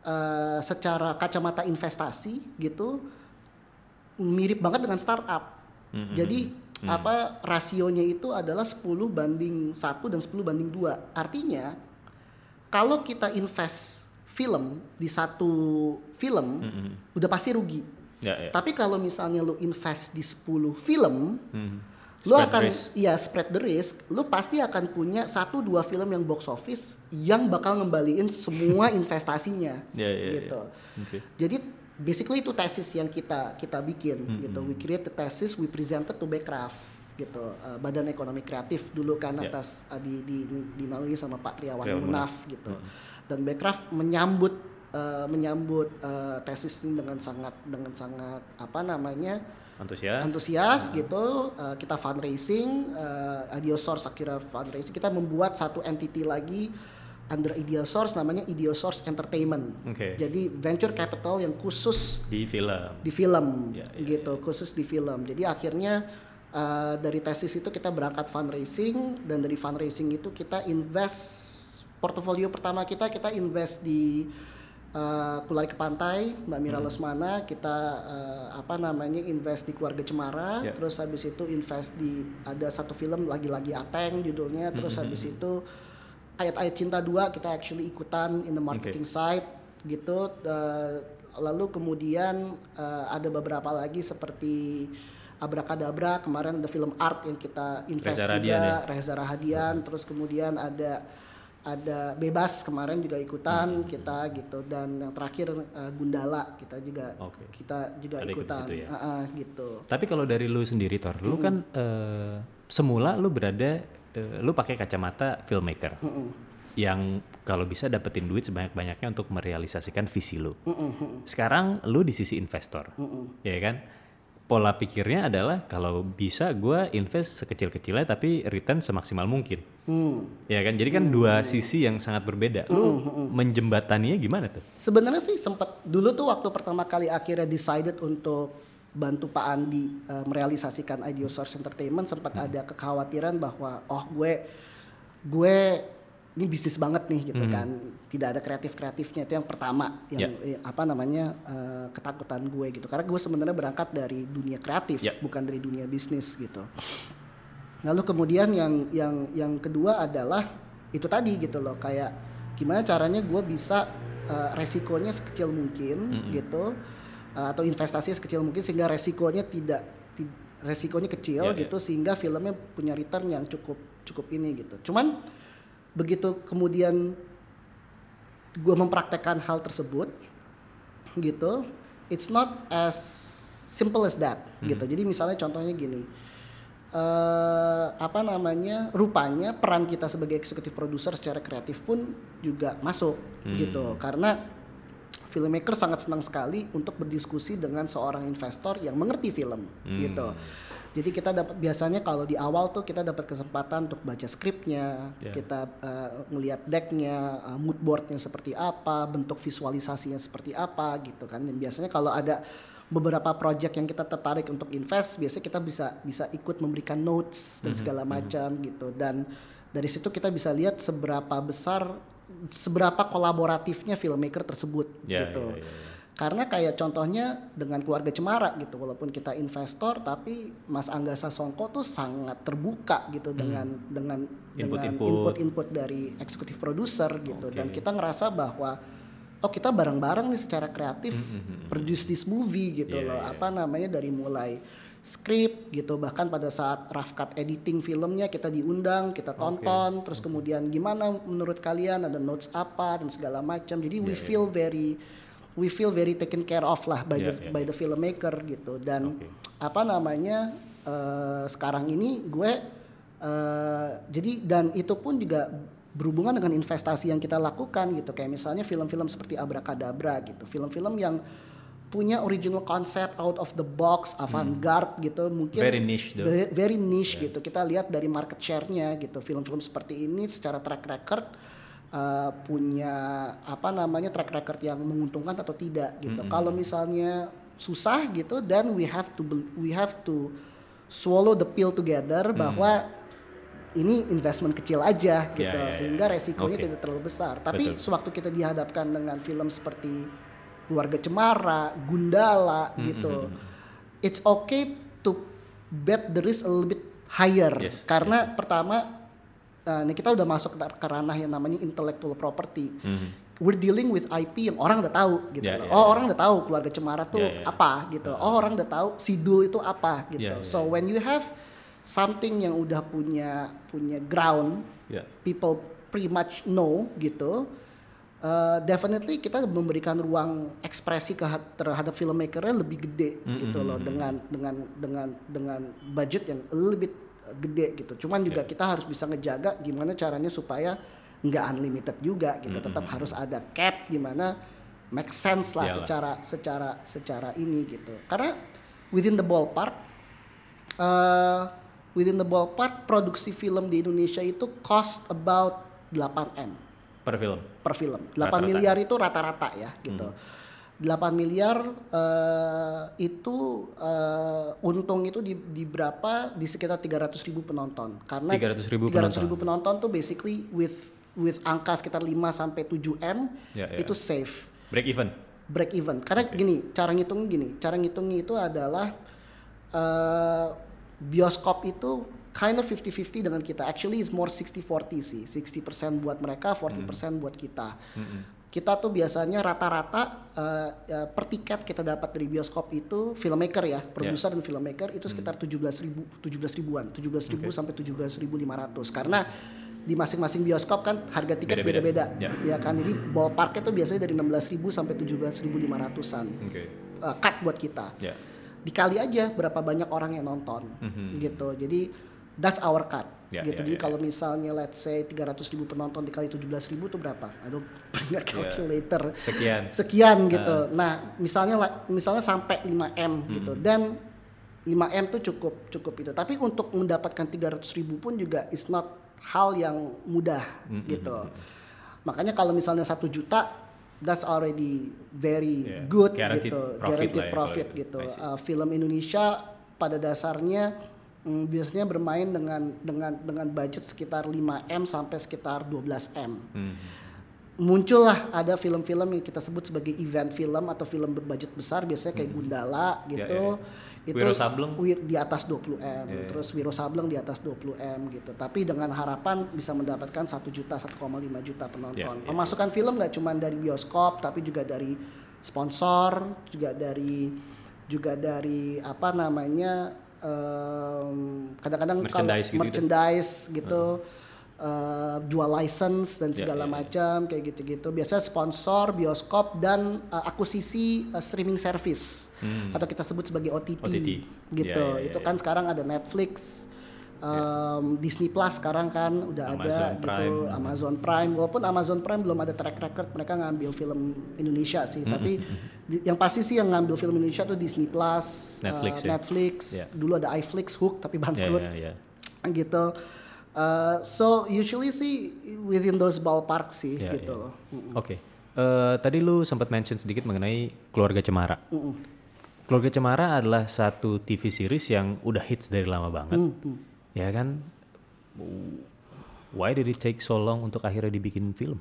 eh, secara kacamata investasi gitu mirip banget dengan startup. Mhm. Jadi apa rasionya itu adalah 10 banding 1 dan 10 banding 2. Artinya kalau kita invest film di satu film Mhm. udah pasti rugi. Ya, ya. Tapi kalau misalnya lu invest di 10 film, Mhm. lu Spread akan iya spread the risk, lu pasti akan punya satu dua film yang box office yang bakal ngembaliin semua investasinya. Ya, ya, ya. gitu. Oke. Jadi basically itu tesis yang kita kita bikin Hmm, gitu. We create the thesis, we presented to Backcraft gitu. Uh, Badan Ekonomi Kreatif dulu kan Ya. atas uh, di, di, dinaungi sama Pak Triawan Munaf gitu. Hmm. Dan Backcraft menyambut uh, menyambut uh, tesis ini dengan sangat dengan sangat apa namanya Antusias. antusias gitu. Uh, kita fundraising uh, Ideosource akhirnya fundraising. Kita membuat satu entity lagi under Ideosource namanya Ideosource Entertainment. Oke. jadi venture capital yang khusus Di film. di film Ya, ya, gitu. khusus di film. Jadi akhirnya uh, dari tesis itu kita berangkat fundraising dan dari fundraising itu kita invest portofolio pertama kita kita invest di uh, Kulari ke Pantai Mbak Mira Hmm. Lesmana kita uh, apa namanya invest di Keluarga Cemara Ya. terus habis itu invest di ada satu film lagi-lagi Ateng judulnya terus Hmm, habis itu ayat-ayat cinta dua kita actually ikutan in the marketing side gitu Uh, lalu kemudian uh, ada beberapa lagi seperti Abrakadabra kemarin ada film art yang kita invest Reza juga Radian ya? Reza Rahadian terus kemudian ada ada bebas kemarin juga Hmm. ikutan kita gitu dan yang terakhir uh, Gundala kita juga Oke. kita juga Ada ikut ikutan situ ya? Ah, ah, gitu Tapi kalau dari lu sendiri Tor, lu kan eh, semula lu berada eh, lu pakai kacamata filmmaker. Yang kalau bisa dapetin duit sebanyak-banyaknya untuk merealisasikan visi lu. Sekarang lu di sisi investor. Ya kan? Pola pikirnya adalah kalau bisa gua invest sekecil-kecilnya tapi return semaksimal mungkin. hmm. Ya kan? Jadi kan dua sisi yang sangat berbeda. Lu menjembataninya gimana tuh? Sebenarnya sih sempat dulu tuh waktu pertama kali akhirnya decided untuk bantu Pak Andi uh, merealisasikan Ideo Source Entertainment sempat Hmm. ada kekhawatiran bahwa oh gue gue ini bisnis banget nih gitu Hmm. kan tidak ada kreatif kreatifnya itu yang pertama yang eh, apa namanya uh, ketakutan gue gitu. Karena gue sebenarnya berangkat dari dunia kreatif Ya. bukan dari dunia bisnis gitu. Lalu kemudian yang yang yang kedua adalah itu tadi gitu loh kayak gimana caranya gue bisa uh, resikonya sekecil mungkin gitu uh, atau investasi sekecil mungkin sehingga resikonya tidak ti- resikonya kecil Ya, ya. gitu sehingga filmnya punya return yang cukup cukup ini gitu. Cuman begitu kemudian gue mempraktekkan hal tersebut gitu it's not as simple as that Hmm. gitu jadi misalnya contohnya gini eh apa namanya rupanya peran kita sebagai eksekutif produser secara kreatif pun juga masuk Hmm. gitu karena filmmaker sangat senang sekali untuk berdiskusi dengan seorang investor yang mengerti film Hmm. gitu jadi kita dapat biasanya kalau di awal tuh kita dapat kesempatan untuk baca skripnya Ya. kita ngelihat decknya eh, mood boardnya seperti apa bentuk visualisasinya seperti apa gitu kan dan biasanya kalau ada beberapa project yang kita tertarik untuk invest biasanya kita bisa bisa ikut memberikan notes dan Mhm, segala macam gitu dan dari situ kita bisa lihat seberapa besar seberapa kolaboratifnya filmmaker tersebut Ya, gitu ya, ya, ya. Karena kayak contohnya dengan keluarga Cemara gitu walaupun kita investor tapi Mas Angga Sasongko tuh sangat terbuka gitu dengan dengan dengan Input-input. input-input dari eksekutif produser gitu dan Oke. kita ngerasa bahwa oh kita bareng-bareng nih secara kreatif produce this movie gitu Iya, loh iya. apa namanya dari mulai skrip gitu bahkan pada saat rough cut editing filmnya kita diundang kita tonton terus kemudian gimana menurut kalian ada notes apa dan segala macam jadi we Iya, iya. feel very we feel very taken care of lah by Iya, the iya, by the filmmaker gitu dan Oke. apa namanya eh, sekarang ini gue eh, jadi dan itu pun juga berhubungan dengan investasi yang kita lakukan gitu kayak misalnya film-film seperti Abrakadabra gitu film-film yang punya original concept out of the box avant-garde gitu mungkin Hmm. Very niche though. Very, very niche gitu. Kita lihat dari market share-nya gitu. Film-film seperti ini secara track record uh, punya apa namanya track record yang menguntungkan atau tidak gitu. Kalau misalnya susah gitu, then we have to we have to swallow the pill together bahwa ini investment kecil aja gitu ya, ya. sehingga resikonya Oke. tidak terlalu besar. Tapi Betul. sewaktu kita dihadapkan dengan film seperti Keluarga Cemara, Gundala Hmm, gitu, it's okay to bet the risk a little bit higher Yes, karena pertama uh, ini kita udah masuk ke ranah yang namanya intellectual property. Mhm. We're dealing with IP yang orang udah tahu gitu. Ya, loh. ya, oh, ya. orang udah tahu keluarga Cemara tuh Ya, ya. apa gitu. Oh, orang udah tahu Sidul itu apa gitu. Ya, ya, so ya. when you have something yang udah punya punya ground, Ya. people pretty much know gitu. uh, definitely kita memberikan ruang ekspresi ke terhadap filmmakernya lebih gede gitu loh dengan dengan dengan dengan budget yang a little bit uh, gede gitu. Cuman juga kita harus bisa ngejaga gimana caranya supaya nggak unlimited juga gitu. Tetap harus ada cap gimana make sense lah Iyalah. secara secara secara ini gitu. Karena within the ballpark uh, within the ballpark produksi film di Indonesia itu cost about 8 m Per film. per film. 8 Rata-rata. Hmm. miliar itu rata-rata ya gitu. 8 miliar eh, itu eh, untung itu di, di berapa? Di sekitar 300 ribu penonton. Karena 300.000 ribu penonton. tuh basically with with angka sekitar 5 sampai 7 m Ya, ya. itu safe. Break even. break even. Karena gini cara ngitung gini cara ngitungnya itu adalah eh, bioskop itu kind of 50-50 dengan kita. Actually is more 60-40 sih. 60% buat mereka 40% buat kita kita tuh biasanya rata-rata eh, eh, per tiket kita dapat dari bioskop itu filmmaker ya produser dan filmmaker itu sekitar 17 ribu 17 ribuan 17 ribu sampai 17 ribu 500 karena di masing-masing bioskop kan harga tiket Beda-beda. beda-beda. Ya. kan? Jadi ballparknya tuh biasanya dari 16.000 sampai 17.500an Oke. uh, cut buat kita. Ya. dikali aja berapa banyak orang yang nonton gitu. Jadi that's our cut Ya, gitu. ya, jadi ya, kalau misalnya let's say 300.000 penonton dikali 17.000 tuh berapa? I don't bring a calculator. Sekian. sekian gitu. Nah misalnya misalnya sampai 5 m gitu. Dan 5 m tuh cukup cukup itu. Tapi untuk mendapatkan 300.000 pun juga is not hal yang mudah gitu. makanya kalau misalnya satu juta that's already very Yeah, good guaranteed gitu. profit guaranteed lah ya profit itu. gitu. Uh, film Indonesia pada dasarnya mm, biasanya bermain dengan dengan dengan budget sekitar 5 m sampai sekitar 12 m Hmm. muncullah ada film-film yang kita sebut sebagai event film atau film berbudget besar biasanya kayak Gundala Ya, gitu. ya, ya. Wiro Sableng? wir- di atas 20 m, Ya, ya. terus Wiro Sableng di atas 20 m gitu. Tapi dengan harapan bisa mendapatkan 1 juta 1,5 juta penonton. Ya, ya, Pemasukan film nggak cuma dari bioskop tapi juga dari sponsor, juga dari juga dari apa namanya em, kadang-kadang kalau Merchandise gitu-gitu. merchandise gitu. eh, jual license dan Ya, segala ya, ya. macam kayak gitu-gitu. Biasanya sponsor, bioskop dan uh, akuisisi uh, streaming service atau kita sebut sebagai OTT, OTT. gitu. Ya, ya, ya, Itu ya. kan sekarang ada Netflix, um, Disney Plus sekarang kan udah ada Amazon gitu, Prime. Amazon Prime. Walaupun Amazon Prime belum ada track record mereka ngambil film Indonesia sih, tapi di- yang pasti sih yang ngambil film Indonesia tuh Disney Plus, uh, Netflix ya. Netflix. Ya. Dulu ada iFlix, Hook tapi Ya, bangkrut ya, ya. gitu. Uh, so usually sih within those ballpark sih Ya, gitu. ya. Oke. Eh, tadi lu sempat mention sedikit mengenai Keluarga Cemara. Keluarga Cemara adalah satu TV series yang udah hits dari lama banget. Ya kan? Why did it take so long untuk akhirnya dibikin film?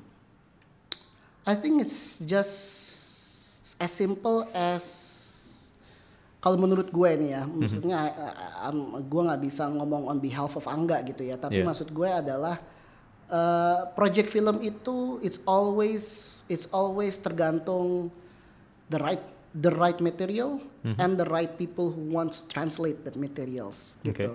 I think it's just as simple as kalau menurut gue nih ya, maksudnya uh, um, gue nggak bisa ngomong on behalf of Angga gitu ya, tapi Yeah. maksud gue adalah uh, project film itu it's always it's always tergantung the right the right material and the right people who wants to translate that materials gitu.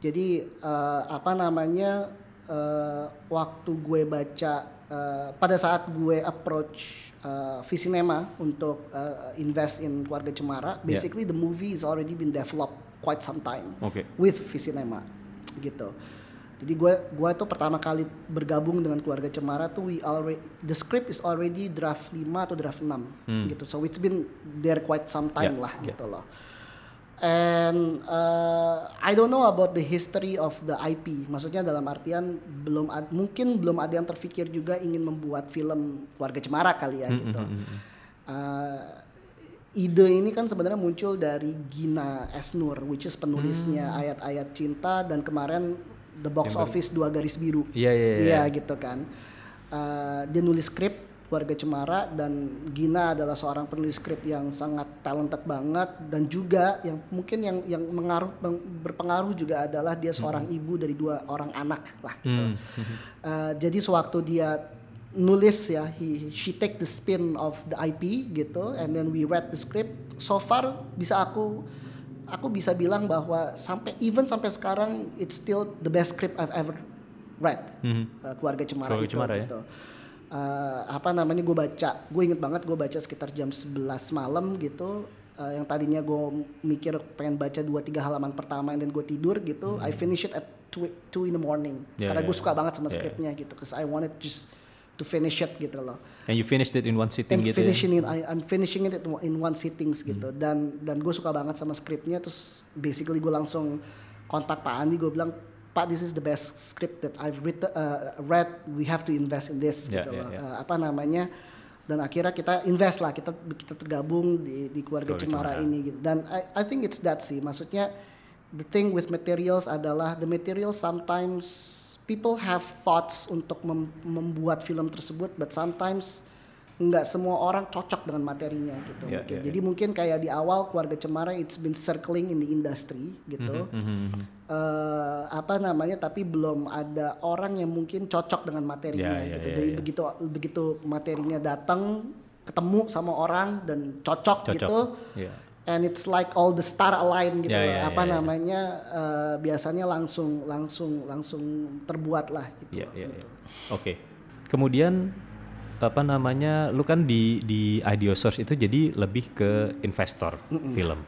Jadi uh, apa namanya uh, waktu gue baca uh, pada saat gue approach uh, Visinema untuk uh, invest in Keluarga Cemara, basically the movie is already been developed quite some time Oke. with Visinema gitu. Jadi gue gue tuh pertama kali bergabung dengan keluarga Cemara tuh we already the script is already draft 5 atau draft 6 gitu. So it's been there quite some time Yeah, lah yeah. gitu loh. And uh, I don't know about the history of the IP. Maksudnya dalam artian belum ad- mungkin belum ada yang terpikir juga ingin membuat film keluarga Cemara kali ya gitu. Uh, ide ini kan sebenarnya muncul dari Gina Esnur, which is penulisnya ayat-ayat cinta dan kemarin the box Yang office dua garis biru. Iya, iya, iya. Iya gitu kan. Uh, dia nulis skrip keluarga Cemara dan Gina adalah seorang penulis skrip yang sangat talented banget dan juga yang mungkin yang yang mengaruh berpengaruh juga adalah dia seorang ibu dari dua orang anak lah gitu. Hmm. Uh, jadi sewaktu dia nulis ya, he, she take the spin of the IP gitu, and then we read the script. So far bisa aku aku bisa bilang bahwa sampai even sampai sekarang it's still the best script I've ever read. Uh, keluarga Cemara Keluarga itu Cemara ya? Uh, apa namanya gue baca, gue inget banget gue baca sekitar jam 11 malam gitu. Uh, yang tadinya gue mikir pengen baca dua tiga halaman pertama dan gue tidur gitu. I finish it at 2, two in the morning Hmm. Yeah, karena gue yeah. suka banget sama Yeah. skripnya gitu. Cause I wanted just to finish it gitu loh. And you finished it in one sitting And gitu ya? finishing it, I, I'm finishing it in one sittings gitu. Dan dan gue suka banget sama skripnya. Terus basically gue langsung kontak Pak Andi. Gue bilang Pak, this is the best script that I've written, uh, read. We have to invest in this Yeah, gitu yeah, loh. yeah. Uh, apa namanya? Dan akhirnya kita invest lah. Kita kita tergabung di di keluarga Keluarga Cemara Cemara. ini gitu. Dan I, I think it's that sih. Maksudnya the thing with materials adalah the materials sometimes people have thoughts untuk mem- membuat film tersebut, but sometimes nggak semua orang cocok dengan materinya gitu. Yeah, mungkin. yeah, Jadi mungkin kayak di awal keluarga Cemara it's been circling in the industry gitu. Mhm. Eh, apa namanya tapi belum ada orang yang mungkin cocok dengan materinya Ya, ya, gitu. ya, Jadi ya. begitu begitu materinya datang ketemu sama orang dan cocok, Cocok. gitu Iya. and it's like all the star align gitu Ya, loh. ya, apa ya, ya. namanya eh, biasanya langsung langsung langsung terbuat lah gitu. Loh, iya, gitu. iya. Oke. Kemudian apa namanya? Lu kan di di Ideo Source itu jadi lebih ke investor film.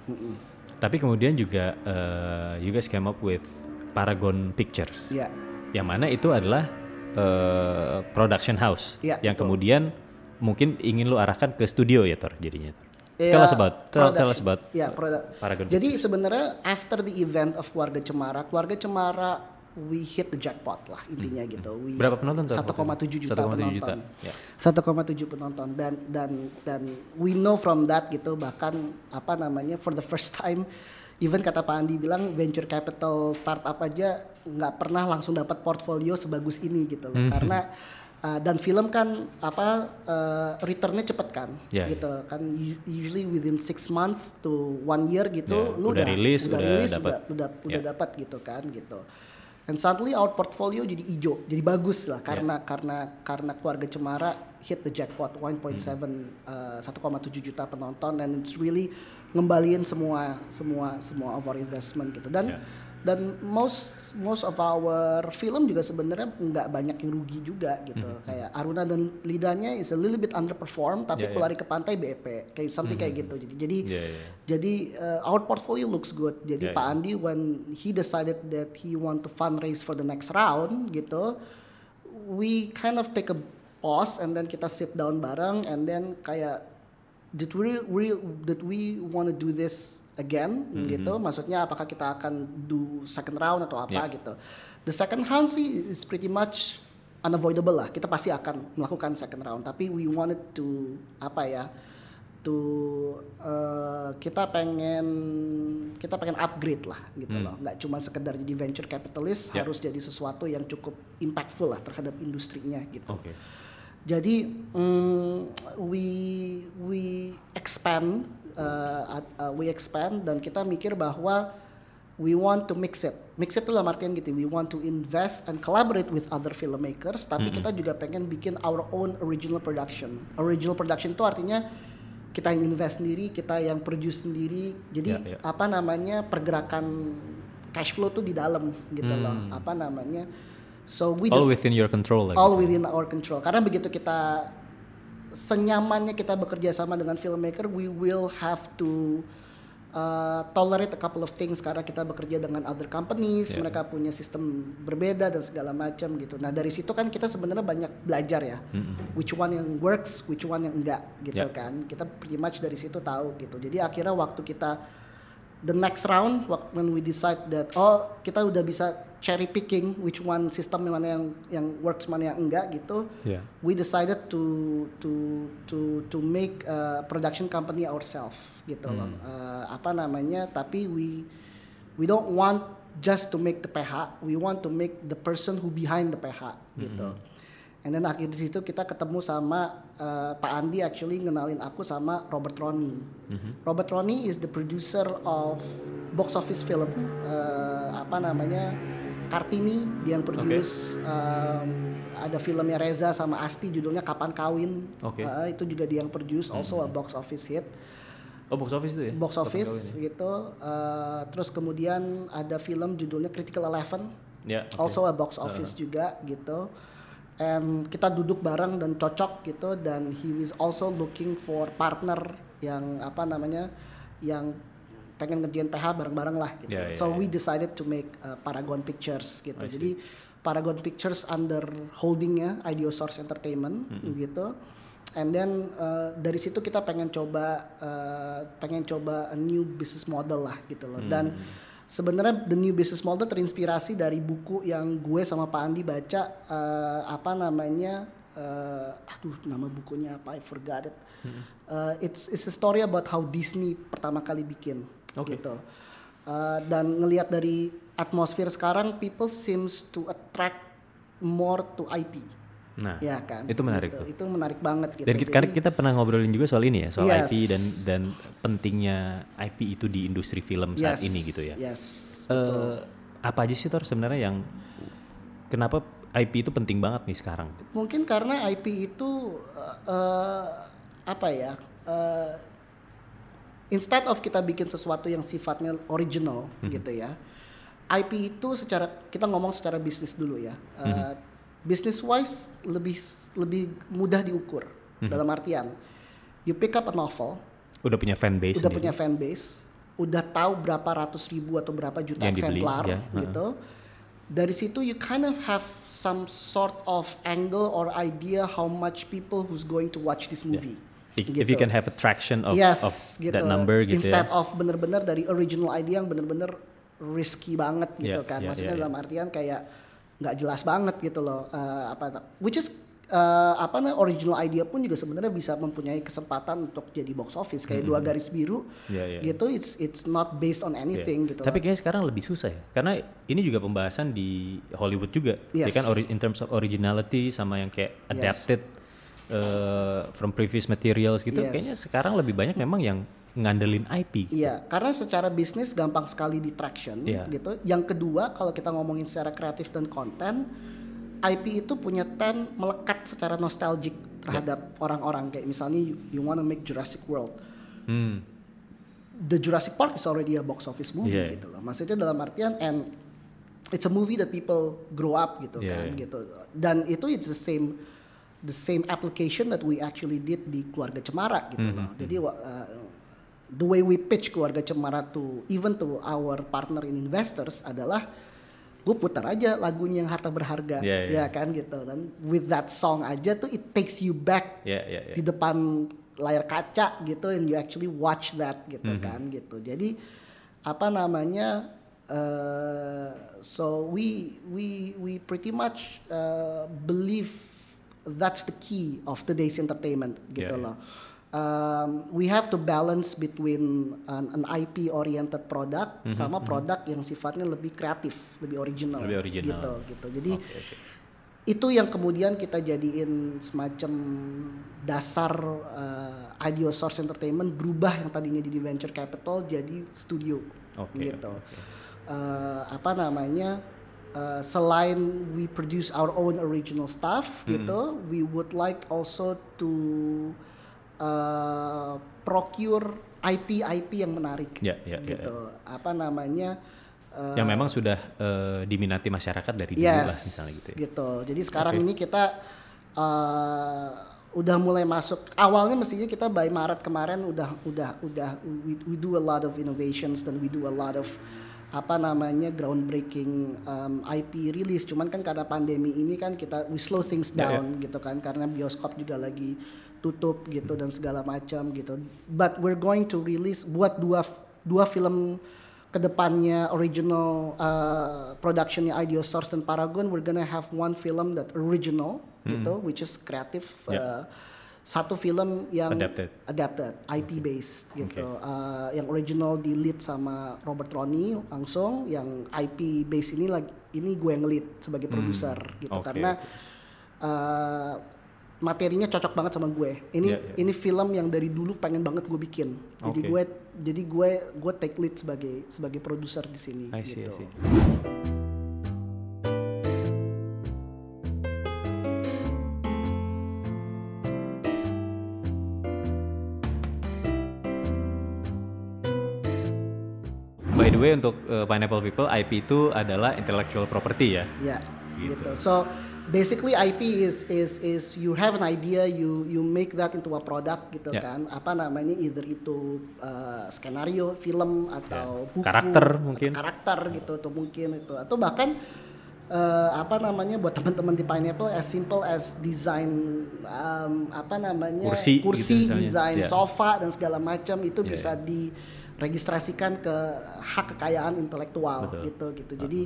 Tapi kemudian juga eh, you guys came up with Paragon Pictures. Iya. Yang mana itu adalah eh, production house Iya, yang betul. kemudian mungkin ingin lu arahkan ke studio ya Tor jadinya. Iya, tell us about tell, tell us about Iya, produk. Paragon Jadi sebenarnya after the event of keluarga Cemara, keluarga Cemara we hit the jackpot lah intinya gitu. We Berapa penonton tuh? 1,7 juta 1,7 juta. penonton. Ya. 1,7 penonton dan dan dan we know from that gitu bahkan apa namanya for the first time even kata Pak Andi bilang venture capital startup aja nggak pernah langsung dapat portfolio sebagus ini gitu loh karena uh, dan film kan apa uh, returnnya cepet kan Ya, gitu kan usually within six months to one year gitu Ya, lu udah rilis, udah, udah rilis dapat. udah udah, udah Ya. dapat gitu kan gitu and suddenly our portfolio jadi hijau jadi bagus lah karena karena karena keluarga Cemara hit the jackpot 1.7 Hmm. uh, 1,7 juta penonton and it's really ngembaliin semua semua semua of our investment gitu dan Ya. Dan most most of our film juga sebenarnya nggak banyak yang rugi juga gitu kayak Aruna dan Lidahnya is a little bit underperform tapi Hmm. Ya. Kulari ke Pantai BEP kayak something kayak gitu jadi jadi Iya, iya. jadi uh, our portfolio looks good. Jadi Ya, Pak ya. Andi when he decided that he want to fundraise for the next round gitu, we kind of take a pause and then kita sit down bareng and then kayak did we re, did we want to do this again gitu? Maksudnya apakah kita akan do second round atau apa Ya. gitu? The second round sih is pretty much unavoidable lah. Kita pasti akan melakukan second round. Tapi we wanted to apa ya? To uh, kita pengen kita pengen upgrade lah gitu loh. Nggak cuma sekedar jadi venture capitalist, Ya. harus jadi sesuatu yang cukup impactful lah terhadap industrinya gitu. Oke. Jadi mm, we we expand uh, uh, we expand dan kita mikir bahwa we want to mix it. Mix it itu dalam artian gitu. We want to invest and collaborate with other filmmakers, tapi kita juga pengen bikin our own original production. Original production itu artinya kita yang invest sendiri, kita yang produce sendiri. Jadi Ya, ya. apa namanya pergerakan cash flow tuh di dalam gitu loh. Apa namanya? So we All just- within your control all within our control. Karena begitu kita senyamannya kita bekerja sama dengan filmmaker, we will have to uh, tolerate a couple of things karena kita bekerja dengan other companies, Yeah. mereka punya sistem berbeda dan segala macam gitu. Nah dari situ kan kita sebenarnya banyak belajar ya, which one yang works, which one yang enggak gitu Yeah. kan. Kita pretty much dari situ tahu gitu. Jadi akhirnya waktu kita the next round when we decide that oh kita udah bisa cherry picking which one sistem yang mana yang yang works mana yang enggak gitu Yeah. we decided to to to to make a production company ourselves gitu loh Hmm. Eh, apa namanya tapi we we don't want just to make the PH, we want to make the person who behind the PH gitu. And then akhir di situ kita ketemu sama uh, Pak Andi actually ngenalin aku sama Robert Ronnie. Robert Ronnie is the producer of box office film uh, apa namanya Kartini dia yang produce um, ada filmnya Reza sama Asti judulnya Kapan Kawin. Oke. Uh, itu juga dia yang produce also a box office hit Oh box office itu ya? box office ya? gitu. Uh, terus kemudian ada film judulnya Critical Eleven, Ya. oke. also a box office juga gitu. And kita duduk bareng dan cocok gitu dan he was also looking for partner yang apa namanya yang pengen ngerjain PH bareng-bareng lah gitu. Ya, ya, so ya. we decided to make uh, Paragon Pictures gitu. Jadi Paragon Pictures under holdingnya Ideosource Entertainment gitu. And then uh, dari situ kita pengen coba uh, pengen coba a new business model lah gitu loh. Dan sebenarnya the new business model terinspirasi dari buku yang gue sama Pak Andi baca uh, apa namanya uh, aduh nama bukunya apa I forgot it. Uh, it's it's a story about how Disney pertama kali bikin Oke. gitu. Uh, dan ngelihat dari atmosfer sekarang people seems to attract more to IP. Nah, ya kan? itu menarik Gitu. tuh. Itu menarik banget gitu. Dan kita, Jadi- kita pernah ngobrolin juga soal ini ya, soal Yes. IP dan dan pentingnya IP itu di industri film saat Yes, ini gitu ya. Yes. Eh, apa aja sih Tor sebenarnya yang kenapa IP itu penting banget nih sekarang? Mungkin karena IP itu uh, uh, apa ya? uh, instead of kita bikin sesuatu yang sifatnya original gitu ya. IP itu secara kita ngomong secara bisnis dulu ya. Uh, Business wise lebih lebih mudah diukur dalam artian you pick up a novel, Udah punya fan base udah sendiri. punya fan base, udah tahu berapa ratus ribu atau berapa juta Yang dibeli, eksemplar ya, gitu. Dari situ you kind of have some sort of angle or idea how much people who's going to watch this movie. If, Gitu. if you can have a traction of, yes, of gitu. that number gitu Instead ya. of bener-bener dari original idea yang bener-bener risky banget gitu Yeah, kan. yeah, Maksudnya yeah, dalam artian kayak nggak jelas banget gitu loh. eh, apa which is eh, apa namanya original idea pun juga sebenarnya bisa mempunyai kesempatan untuk jadi box office kayak dua garis biru Yeah, yeah. gitu. It's it's not based on anything gitu. Tapi kayaknya sekarang lebih susah ya, karena ini juga pembahasan di Hollywood juga, ya Yes. kan ori- in terms of originality sama yang kayak Yes. Uh, from previous materials gitu, Yes. kayaknya sekarang lebih banyak memang yang ngandelin IP. Iya, karena secara bisnis gampang sekali di traction Iya. gitu. Yang kedua, kalau kita ngomongin secara kreatif dan konten, IP itu punya ten melekat secara nostalgic terhadap orang-orang kayak misalnya you, you wanna make Jurassic World. Hmm. The Jurassic Park is already a box office movie Iya. gitu loh. Maksudnya dalam artian and it's a movie that people grow up gitu Iya, kan iya. gitu. Dan itu it's the same the same application that we actually did di keluarga Cemara gitu Mm-hmm. loh. Jadi wa- uh, the way we pitch keluarga Cemara to even to our partner in investors adalah gue putar aja lagunya yang harta berharga Iya, iya. ya kan gitu dan with that song aja tuh it takes you back Ya, ya, ya. di depan layar kaca gitu and you actually watch that gitu Mhm. kan gitu jadi apa namanya uh, so we we we pretty much uh, believe that's the key of today's entertainment gitu Yeah, yeah. loh um, we have to balance between an, an IP oriented product Mhm, sama produk yang sifatnya lebih kreatif lebih original Lebih original. gitu gitu jadi Oke, oke. itu yang kemudian kita jadiin semacam dasar uh, Ideo Source Entertainment berubah yang tadinya di venture capital jadi studio Oke, gitu. oke. Uh, apa namanya? Uh, selain we produce our own original stuff Hmm. gitu, we would like also to uh, procure IP IP yang menarik Ya, ya, ya, gitu. Apa namanya? uh, yang memang sudah uh, diminati masyarakat dari dulu lah misalnya gitu. Ya. Jadi sekarang Oke. ini kita uh, udah mulai masuk. Awalnya mestinya kita by Maret kemarin udah udah udah we, we do a lot of innovations dan we do a lot of apa namanya groundbreaking um, IP release. Cuman kan karena pandemi ini kan kita we slow things Ya, ya. down gitu kan karena bioskop juga lagi tutup gitu dan segala macam gitu. But we're going to release buat dua dua film ke depannya original uh, productionnya Ideo Source dan Paragon we're gonna have one film that original gitu which is kreatif Ya. uh, satu film yang Adapted. adapted IP based gitu Uh, yang original di lead sama Robert Roney langsung yang IP based ini lagi ini gue yang lead sebagai produser gitu Hmm. oke, karena uh, materinya cocok banget sama gue ini Iya, iya. ini film yang dari dulu pengen banget gue bikin jadi Oke. gue jadi gue gue take lead sebagai sebagai produser di sini I see, I gitu see. The way untuk uh, Pineapple People IP itu adalah intellectual property ya. Ya, Gitu. gitu. So basically IP is is is you have an idea, you you make that into a product gitu Ya. kan. Apa namanya either itu uh, skenario film atau Ya. buku Karakter atau mungkin. karakter gitu atau mungkin itu atau bahkan uh, apa namanya buat teman-teman di Pineapple as simple as design um, apa namanya Kursi gitu misalnya. desain Ya. sofa dan segala macam itu Ya, bisa diregistrasikan ke hak kekayaan intelektual Betul. gitu gitu. Jadi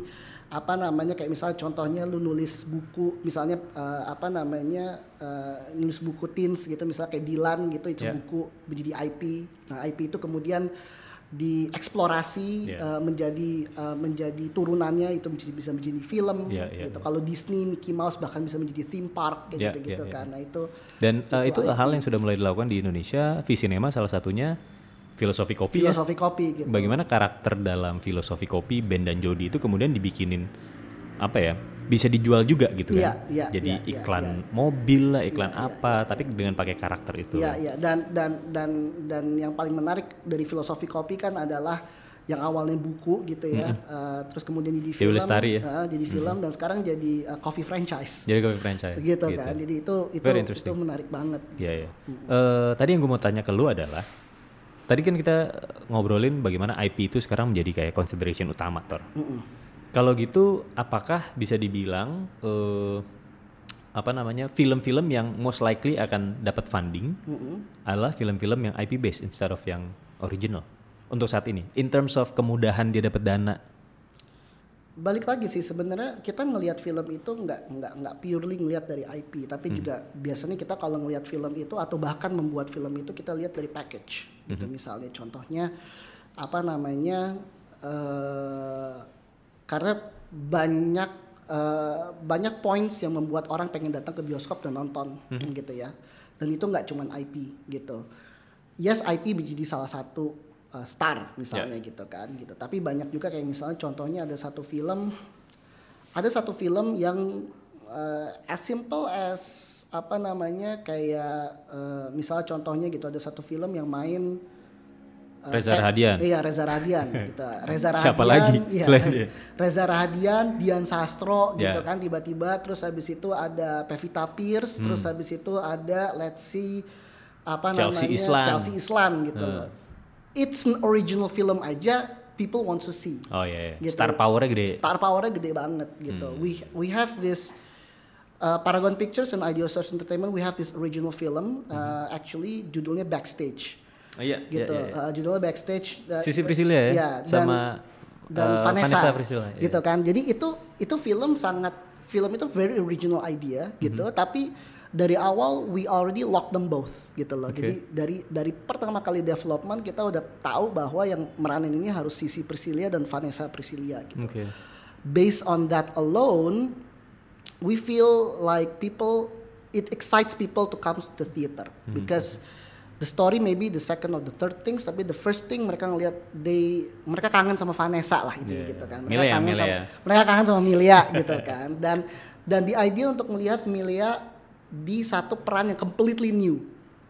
apa namanya kayak misalnya contohnya lu nulis buku misalnya eh, apa namanya eh, nulis buku teens gitu misalnya kayak Dilan gitu itu Ya. buku menjadi IP. Nah, IP itu kemudian dieksplorasi Ya. eh, menjadi eh, menjadi turunannya itu menjadi, bisa menjadi film Ya, ya, gitu. ya. Kalau Disney Mickey Mouse bahkan bisa menjadi theme park kayak Ya, gitu-gitu ya, ya. kan. Nah, itu Dan uh, Itu itu IP. hal yang sudah mulai dilakukan di Indonesia. Visinema salah satunya filosofi kopi ya. filosofi kopi gitu. Bagaimana karakter dalam filosofi kopi Ben dan Jody itu kemudian dibikinin apa ya? Bisa dijual juga gitu Iya, kan. iya, Jadi iya, iya, iklan iya. mobil lah, iklan Iya, iya, apa, tapi dengan pakai karakter itu. Iya, iya. Dan dan dan dan yang paling menarik dari filosofi kopi kan adalah yang awalnya buku gitu ya, eh, terus kemudian jadi film, Lestari ya? eh, jadi film dan sekarang jadi eh, coffee franchise, Jadi kopi franchise. gitu, kan. Jadi itu itu itu menarik banget. Iya, iya. Eh, tadi yang gue mau tanya ke lu adalah, tadi kan kita ngobrolin bagaimana IP itu sekarang menjadi kayak consideration utama, Tor. Kalau gitu, apakah bisa dibilang eh, apa namanya film-film yang most likely akan dapat funding adalah film-film yang IP based instead of yang original untuk saat ini, in terms of kemudahan dia dapat dana. Balik lagi sih sebenarnya kita ngelihat film itu nggak nggak nggak purely ngelihat dari IP, tapi juga biasanya kita kalau ngelihat film itu atau bahkan membuat film itu kita lihat dari package, gitu misalnya contohnya apa namanya eh karena banyak eh, banyak points yang membuat orang pengen datang ke bioskop dan nonton gitu ya, dan itu nggak cuman IP gitu. Yes IP menjadi salah satu uh, star misalnya gitu kan gitu. Tapi banyak juga kayak misalnya contohnya ada satu film ada satu film yang uh, as simple as apa namanya kayak uh, misalnya contohnya gitu ada satu film yang main uh, Reza eh, Rahadian. Iya Reza Rahadian gitu. Reza Rahadian. Siapa lagi Iya? Reza Rahadian, Dian Sastro gitu Ya. kan tiba-tiba terus habis itu ada Pevita Pierce, terus Hmm. habis itu ada let's see apa Chelsea namanya Islan. Chelsea Islan gitu Hmm. loh. It's an original film aja people want to see. Oh iya, iya. Gitu. star powernya gede. Hmm. Star powernya gede banget gitu. We we have this uh, Paragon Pictures and Idea Source Entertainment we have this original film uh, actually judulnya Backstage Oh, iya, iya, gitu. iya, iya. Uh, judulnya Backstage. uh, Sisi Priscilla ya, dan, sama dan uh, Vanessa, Priscilla. iya. gitu kan. Jadi itu itu film sangat film itu very original idea gitu, Mhm. tapi dari awal we already lock them both gitu loh. Oke. Jadi dari dari pertama kali development kita udah tahu bahwa yang meranin ini harus Sisi Priscilla dan Vanessa Priscilla gitu. Oke. Based on that alone, we feel like people it excites people to come to the theater Mhm. because the story maybe the second or the third things tapi the first thing mereka ngelihat they mereka kangen sama Vanessa lah ini Yeah, gitu kan mereka kangen Milea. sama mereka kangen sama Milia gitu kan dan dan the idea untuk melihat Milia di satu peran yang completely new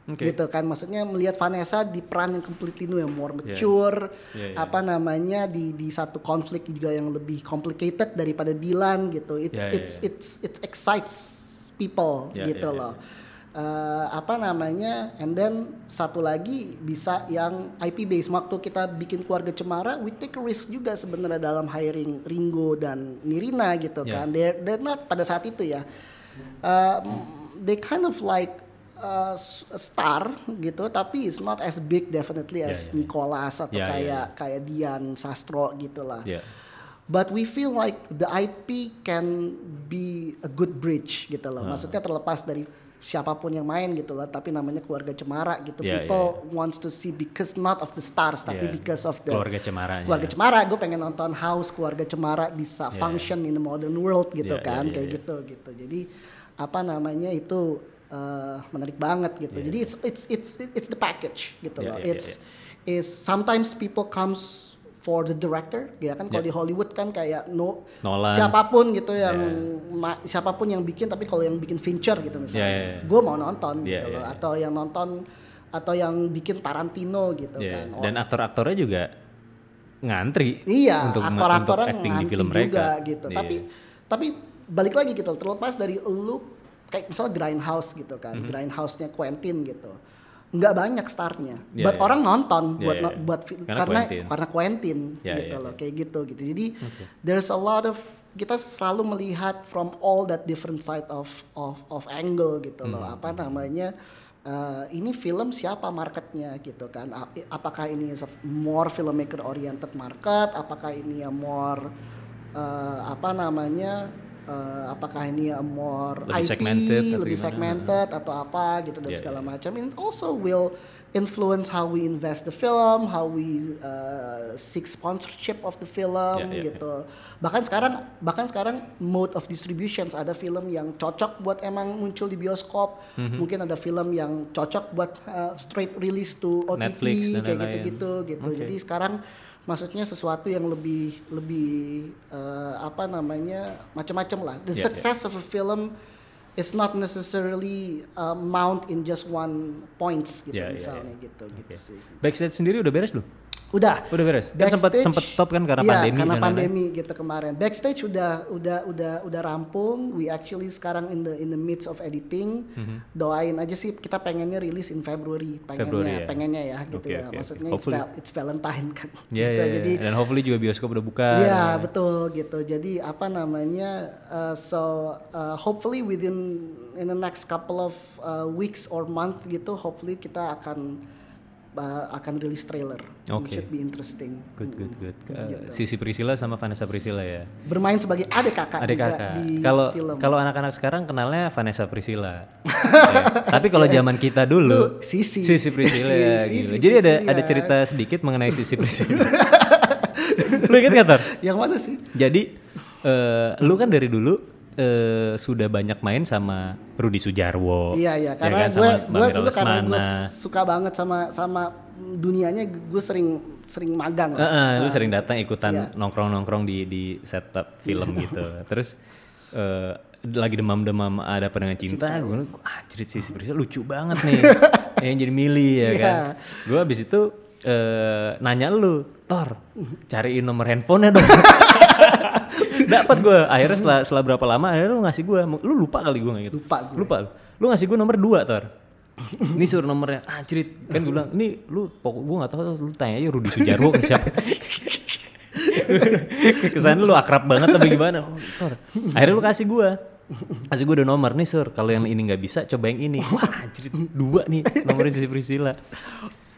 Oke. gitu kan maksudnya melihat Vanessa di peran yang completely new yang more Yeah. mature Yeah, yeah. apa namanya di di satu konflik juga yang lebih complicated daripada Dylan gitu it's Yeah, yeah, it's yeah. it's it excites people Yeah, gitu yeah, yeah. loh Eh, apa namanya and then satu lagi bisa yang IP base waktu kita bikin keluarga cemara we take a risk juga sebenarnya dalam hiring Ringo dan Nirina gitu Yeah. kan they're, they're not pada saat itu ya um, they kind of like uh, star gitu tapi it's not as big definitely Yeah, as yeah. Nicholas atau Yeah, yeah, kayak kayak Dian Sastro gitu lah Iya. But we feel like the IP can be a good bridge gitu loh. Ah. Maksudnya terlepas dari siapa pun yang main gitu lah tapi namanya keluarga cemara gitu Yeah, people wants to see because not of the stars tapi Yeah. because of the Keluarga Cemara. keluarga cemara gue pengen nonton house keluarga cemara bisa Yeah. function in the modern world gitu Yeah, kan yeah, yeah, kayak yeah. gitu gitu jadi apa namanya itu eh, menarik banget gitu Yeah. jadi it's it's it's it's the package gitu Yeah, loh yeah, yeah, it's is sometimes people comes for the director ya kan kalau Yeah. di Hollywood kan kayak no Nolan. siapa pun gitu yang ma- siapa pun yang bikin tapi kalau yang bikin Fincher gitu misalnya Yeah, yeah, yeah. gue mau nonton Yeah, gitu yeah, loh yeah. atau yang nonton atau yang bikin Tarantino gitu Iya, kan Dan aktor-aktornya juga ngantri Iya, untuk, aktor-aktornya untuk acting di ngantri film juga mereka. gitu. Iya. Tapi tapi balik lagi gitu, terlepas dari lu kayak misalnya Grindhouse gitu kan, Grindhouse-nya Quentin gitu. Nggak banyak starnya, Iya, buat iya. orang nonton Iya, buat iya. no- buat fi- Karena karena Quentin. karena Quentin Iya, gitu iya, loh, iya. kayak gitu gitu. Jadi there's a lot of kita selalu melihat from all that different side of of of angle gitu loh. Mhm. Apa namanya? eh, ini film siapa marketnya gitu kan apakah ini is a more filmmaker oriented market apakah ini a more eh, apa namanya eh, apakah ini more Lebih IP segmented atau lebih gimana? segmented atau apa gitu dan Yeah, segala yeah. macam and also will influence how we invest the film how we uh, seek sponsorship of the film Yeah, yeah, gitu bahkan sekarang bahkan sekarang mode of distributions ada film yang cocok buat emang muncul di bioskop Mhm. mungkin ada film yang cocok buat uh, straight release to OTT Netflix kayak gitu-gitu gitu Oke. jadi sekarang maksudnya sesuatu yang lebih lebih uh, apa namanya macam-macam lah the Yeah, success of a film is not necessarily uh, mount in just one points gitu Yeah, yeah, misalnya yeah. gitu gitu Oke. sih Backstage sendiri udah beres belum? Udah Udah beres. Kan sempat sempat stop kan karena Iya, pandemi karena dan pandemi gitu kemarin. Backstage udah udah udah udah rampung. We actually sekarang in the in the midst of editing. Doain aja sih kita pengennya rilis in February, pengennya. February ya? pengennya ya gitu Oke, ya. oke, Maksudnya oke. it's, val- it's Valentine kan. Iya, gitu. iya, iya. Jadi dan hopefully juga bioskop udah buka. Iya betul gitu. Jadi apa namanya? uh, so uh, hopefully within in the next couple of uh, weeks or month gitu, hopefully kita akan uh, akan rilis trailer. Oke. It should be interesting. Good, good, good. Uh, gitu. Sisi Priscilla sama Vanessa Priscilla ya. Bermain sebagai adik kakak Adik juga kakak. di Kalau film. kalau anak-anak sekarang kenalnya Vanessa Priscilla. Ya. Tapi kalau zaman kita dulu Lu Sisi. Sisi Priscilla ya, Sisi gitu. Jadi ada Priscilla. ada cerita sedikit mengenai Sisi Priscilla. lu ingat nggak Tor? Yang mana sih? Jadi eh, lu kan dari dulu eh, sudah banyak main sama Rudi Sujarwo. Iya iya ya karena kan, gue gue dulu karena gue suka banget sama sama dunianya gue sering sering magang. Heeh, lu Nah, sering datang ikutan Iya. nongkrong-nongkrong di di setup film gitu. Terus eh, lagi demam-demam ada pendengar cinta, gue bilang, ah cerit sisi Priscilla lucu banget nih. yang jadi milih ya Iya. kan. Gue abis itu eh, nanya lu, Tor, cariin nomor handphonenya dong. Dapat gue. Akhirnya setelah, setelah berapa lama akhirnya lu ngasih gue. Lu lupa kali gue gitu. Lupa gue. Lupa lu. Ngasih gue nomor dua, Tor. Ini suruh nomornya, ah cerit. Kan gue bilang, ini lu pokok gue gak tahu, lu tanya aja Rudi Sujarwo ke siapa. Kesan lu akrab banget tapi gimana? Oh, Tor. Akhirnya lu kasih gua. Kasih gua udah nomor nih, Sur. Kalau yang ini nggak bisa, coba yang ini. Wah, anjir, dua nih nomornya Sisi Priscilla.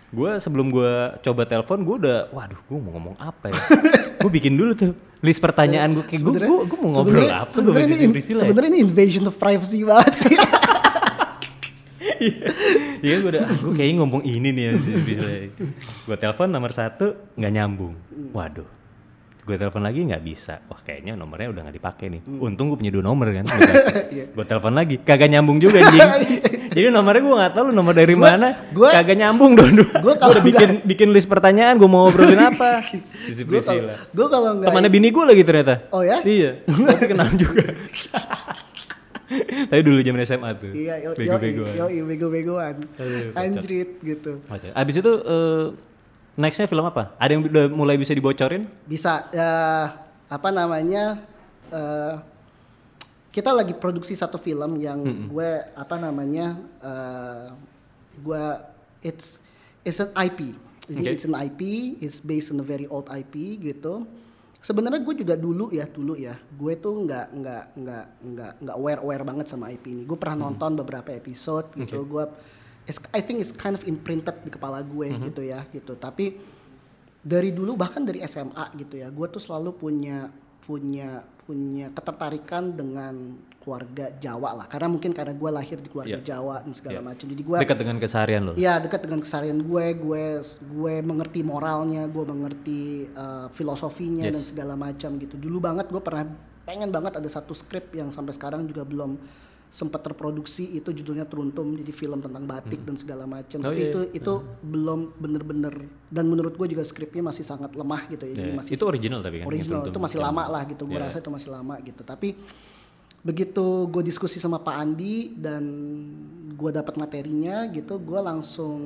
Gua sebelum gua coba telepon, gua udah, waduh, gua mau ngomong apa ya? gua bikin dulu tuh list pertanyaan gua kayak gua, gua mau ngobrol sebenarnya- apa Sebenarnya ini, ya? sebenarnya ini invasion of privacy banget sih. Iya gue udah, ah, gue kayaknya ngomong ini nih ya. Gue telepon nomor satu nggak nyambung. Waduh. Gue telepon lagi nggak bisa. Wah kayaknya nomornya udah nggak dipakai nih. Untung gue punya dua nomor kan. gue telepon lagi, kagak nyambung juga anjing. Jadi nomornya gue nggak tahu lu nomor dari mana. gua- kagak nyambung dua-dua. gua Gue kalau udah bikin bikin list pertanyaan. Gue mau ngobrolin apa? Sisi gue kalau Priscilla. gue kalau nggak Temannya bini gue lagi ternyata. Oh ya? Iya. Tapi kenal juga. Tapi dulu zaman SMA tuh. Iya, yo yo Bego-begoan. yo bego-begoan. Aduh, kocak. Anjrit gitu. Abis itu eh, nextnya film apa? Ada yang udah mulai bisa dibocorin? Bisa ya apa namanya eh, kita lagi produksi satu film yang gue apa namanya eh, gue it's it's an IP jadi Okay. it's an IP it's based on a very old IP gitu. Sebenarnya gue juga dulu ya dulu ya gue tuh nggak nggak nggak nggak nggak aware aware banget sama IP ini. Gue pernah nonton beberapa episode gitu. Gue it's- I think it's kind of imprinted di kepala gue gitu ya gitu. Tapi dari dulu bahkan dari SMA gitu ya gue tuh selalu punya punya punya ketertarikan dengan keluarga Jawa lah karena mungkin karena gue lahir di keluarga Iya. Jawa dan segala Iya. macam jadi gue Dekat dengan keseharian lo. Iya dekat dengan keseharian gue, gue gue mengerti moralnya, gue mengerti uh, filosofinya Yes. dan segala macam gitu. Dulu banget gue pernah pengen banget ada satu skrip yang sampai sekarang juga belum sempat terproduksi itu judulnya Teruntum jadi film tentang batik dan segala macam. Oh, Tapi iya, itu itu belum bener-bener dan menurut gue juga skripnya masih sangat lemah gitu ya. Jadi Iya. masih Itu original tapi kan. original itu masih lama lah gitu gue Iya. rasa itu masih lama gitu tapi begitu gue diskusi sama Pak Andi dan gue dapat materinya gitu gue langsung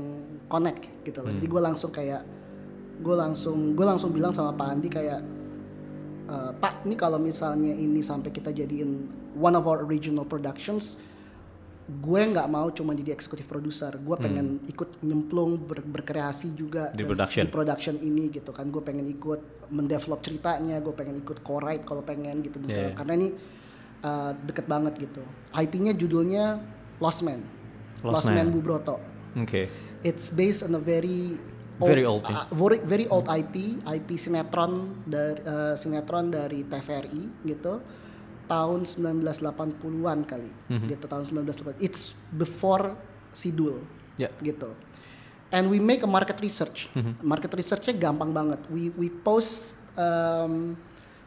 connect gitu loh jadi gue langsung kayak gue langsung gue langsung bilang sama Pak Andi kayak "E, Pak ini kalau misalnya ini sampai kita jadiin one of our original productions gue nggak mau cuma jadi eksekutif produser gue pengen ikut nyemplung ber- berkreasi juga Di production. di production ini gitu kan gue pengen ikut mendevelop ceritanya gue pengen ikut co-write kalau pengen gitu dan Yeah, karena ini uh, deket banget gitu IP-nya judulnya Lost Man Lost Lost, Man. Man. Bubroto Oke. it's based on a very Very old, ya? uh, very, very old IP IP sinetron dari uh, sinetron dari TVRI gitu tahun 1980-an kali Mhm. gitu tahun 1980 it's before Sidul Ya. gitu and we make a market research Mhm. market researchnya gampang banget we we post um,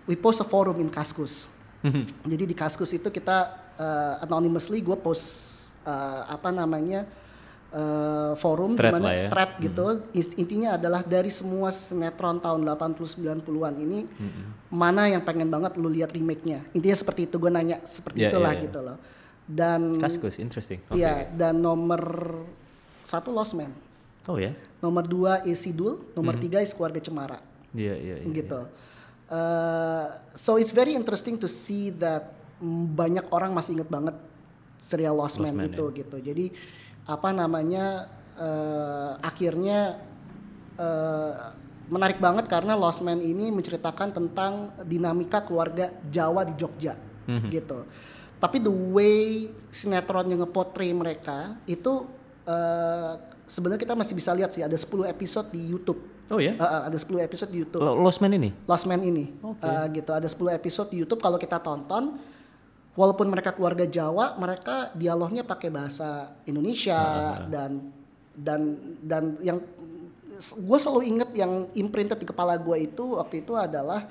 we post a forum in Kaskus Mhm. jadi di Kaskus itu kita uh, anonymously gue post uh, apa namanya uh, forum Thread mana lah ya. thread gitu Is- intinya adalah dari semua sinetron tahun 80 90-an ini mana yang pengen banget lu lihat remake-nya intinya seperti itu gue nanya seperti Ya, itulah ya, ya. gitu loh dan Kaskus, interesting. Iya dan nomor satu Lost Man Oh ya. nomor dua is Sidul Hmm. nomor tiga is keluarga Cemara Iya, iya, iya. gitu. Uh, so it's very interesting to see that banyak orang masih inget banget serial Lost, Lost Man, Man, itu gitu. Jadi apa namanya uh, akhirnya uh, menarik banget karena Lost Man ini menceritakan tentang dinamika keluarga Jawa di Jogja Mhm. gitu. Tapi the way sinetron yang ngeportray mereka itu uh, sebenarnya kita masih bisa lihat sih ada 10 episode di YouTube. Oh ya. Uh, uh, ada 10 episode di YouTube. Lo- Lost Man ini? Lost Man ini Uh, gitu ada 10 episode di YouTube kalau kita tonton walaupun mereka keluarga Jawa mereka dialognya pakai bahasa Indonesia dan dan dan yang gue selalu inget yang imprinted di kepala gue itu waktu itu adalah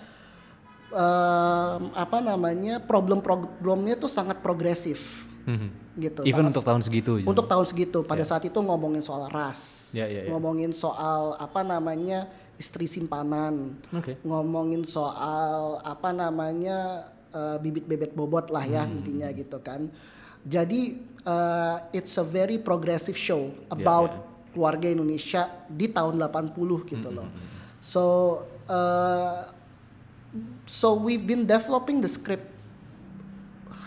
em, apa namanya problem-problemnya tuh sangat progresif Mhm. gitu Even sangat- untuk tahun segitu. gitu. untuk tahun segitu pada saat itu ngomongin soal ras Ya, ya, ya. ngomongin soal apa namanya istri simpanan Oke. ngomongin soal apa namanya eh, bibit bebet bobot lah ya Hmm. intinya gitu kan jadi eh, it's a very progressive show Ya, about ya. keluarga Indonesia di tahun 80 gitu Hmm, loh so eh, so we've been developing the script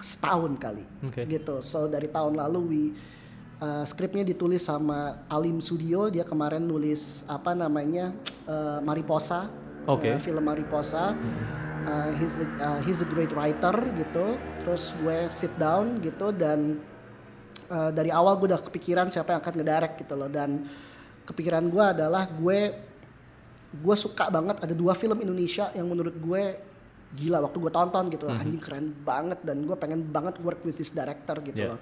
setahun kali Oke. gitu so dari tahun lalu we uh, skripnya ditulis sama Alim Studio dia kemarin nulis apa namanya uh, Mariposa Oke. uh, film Mariposa Uh, he's a, uh, he's a great writer gitu. Terus gue sit down gitu dan uh, dari awal gue udah kepikiran siapa yang akan ngedirect gitu loh. Dan kepikiran gue adalah gue gue suka banget ada dua film Indonesia yang menurut gue gila waktu gue tonton gitu. Anjing keren banget dan gue pengen banget work with this director gitu Yeah. loh.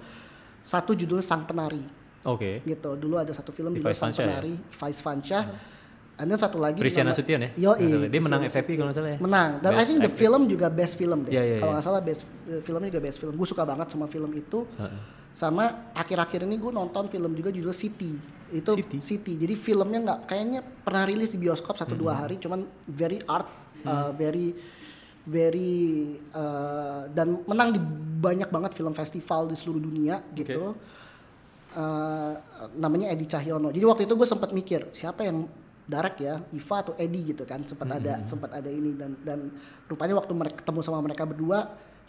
Satu judulnya Sang Penari. Oke. gitu. Dulu ada satu film judulnya Sang ya? Penari Faiz Fansha and then satu lagi Christian Nasution ya? Yo, Dia menang FFP kalau nggak salah ya? menang. Dan I Best think the film juga best film deh. Iya, iya, kalau iya. nggak salah best eh, filmnya juga best film. Gue suka banget sama film itu. Heeh. sama akhir-akhir ini gue nonton film juga judul City. Itu City? City, jadi filmnya nggak kayaknya pernah rilis di bioskop satu dua hari cuman very art uh, very very uh, dan menang di banyak banget film festival di seluruh dunia gitu. Uh, namanya Edi Cahyono. Jadi waktu itu gue sempat mikir siapa yang direct ya Iva atau Edi gitu kan sempat ada sempat ada ini dan dan rupanya waktu mereka ketemu sama mereka berdua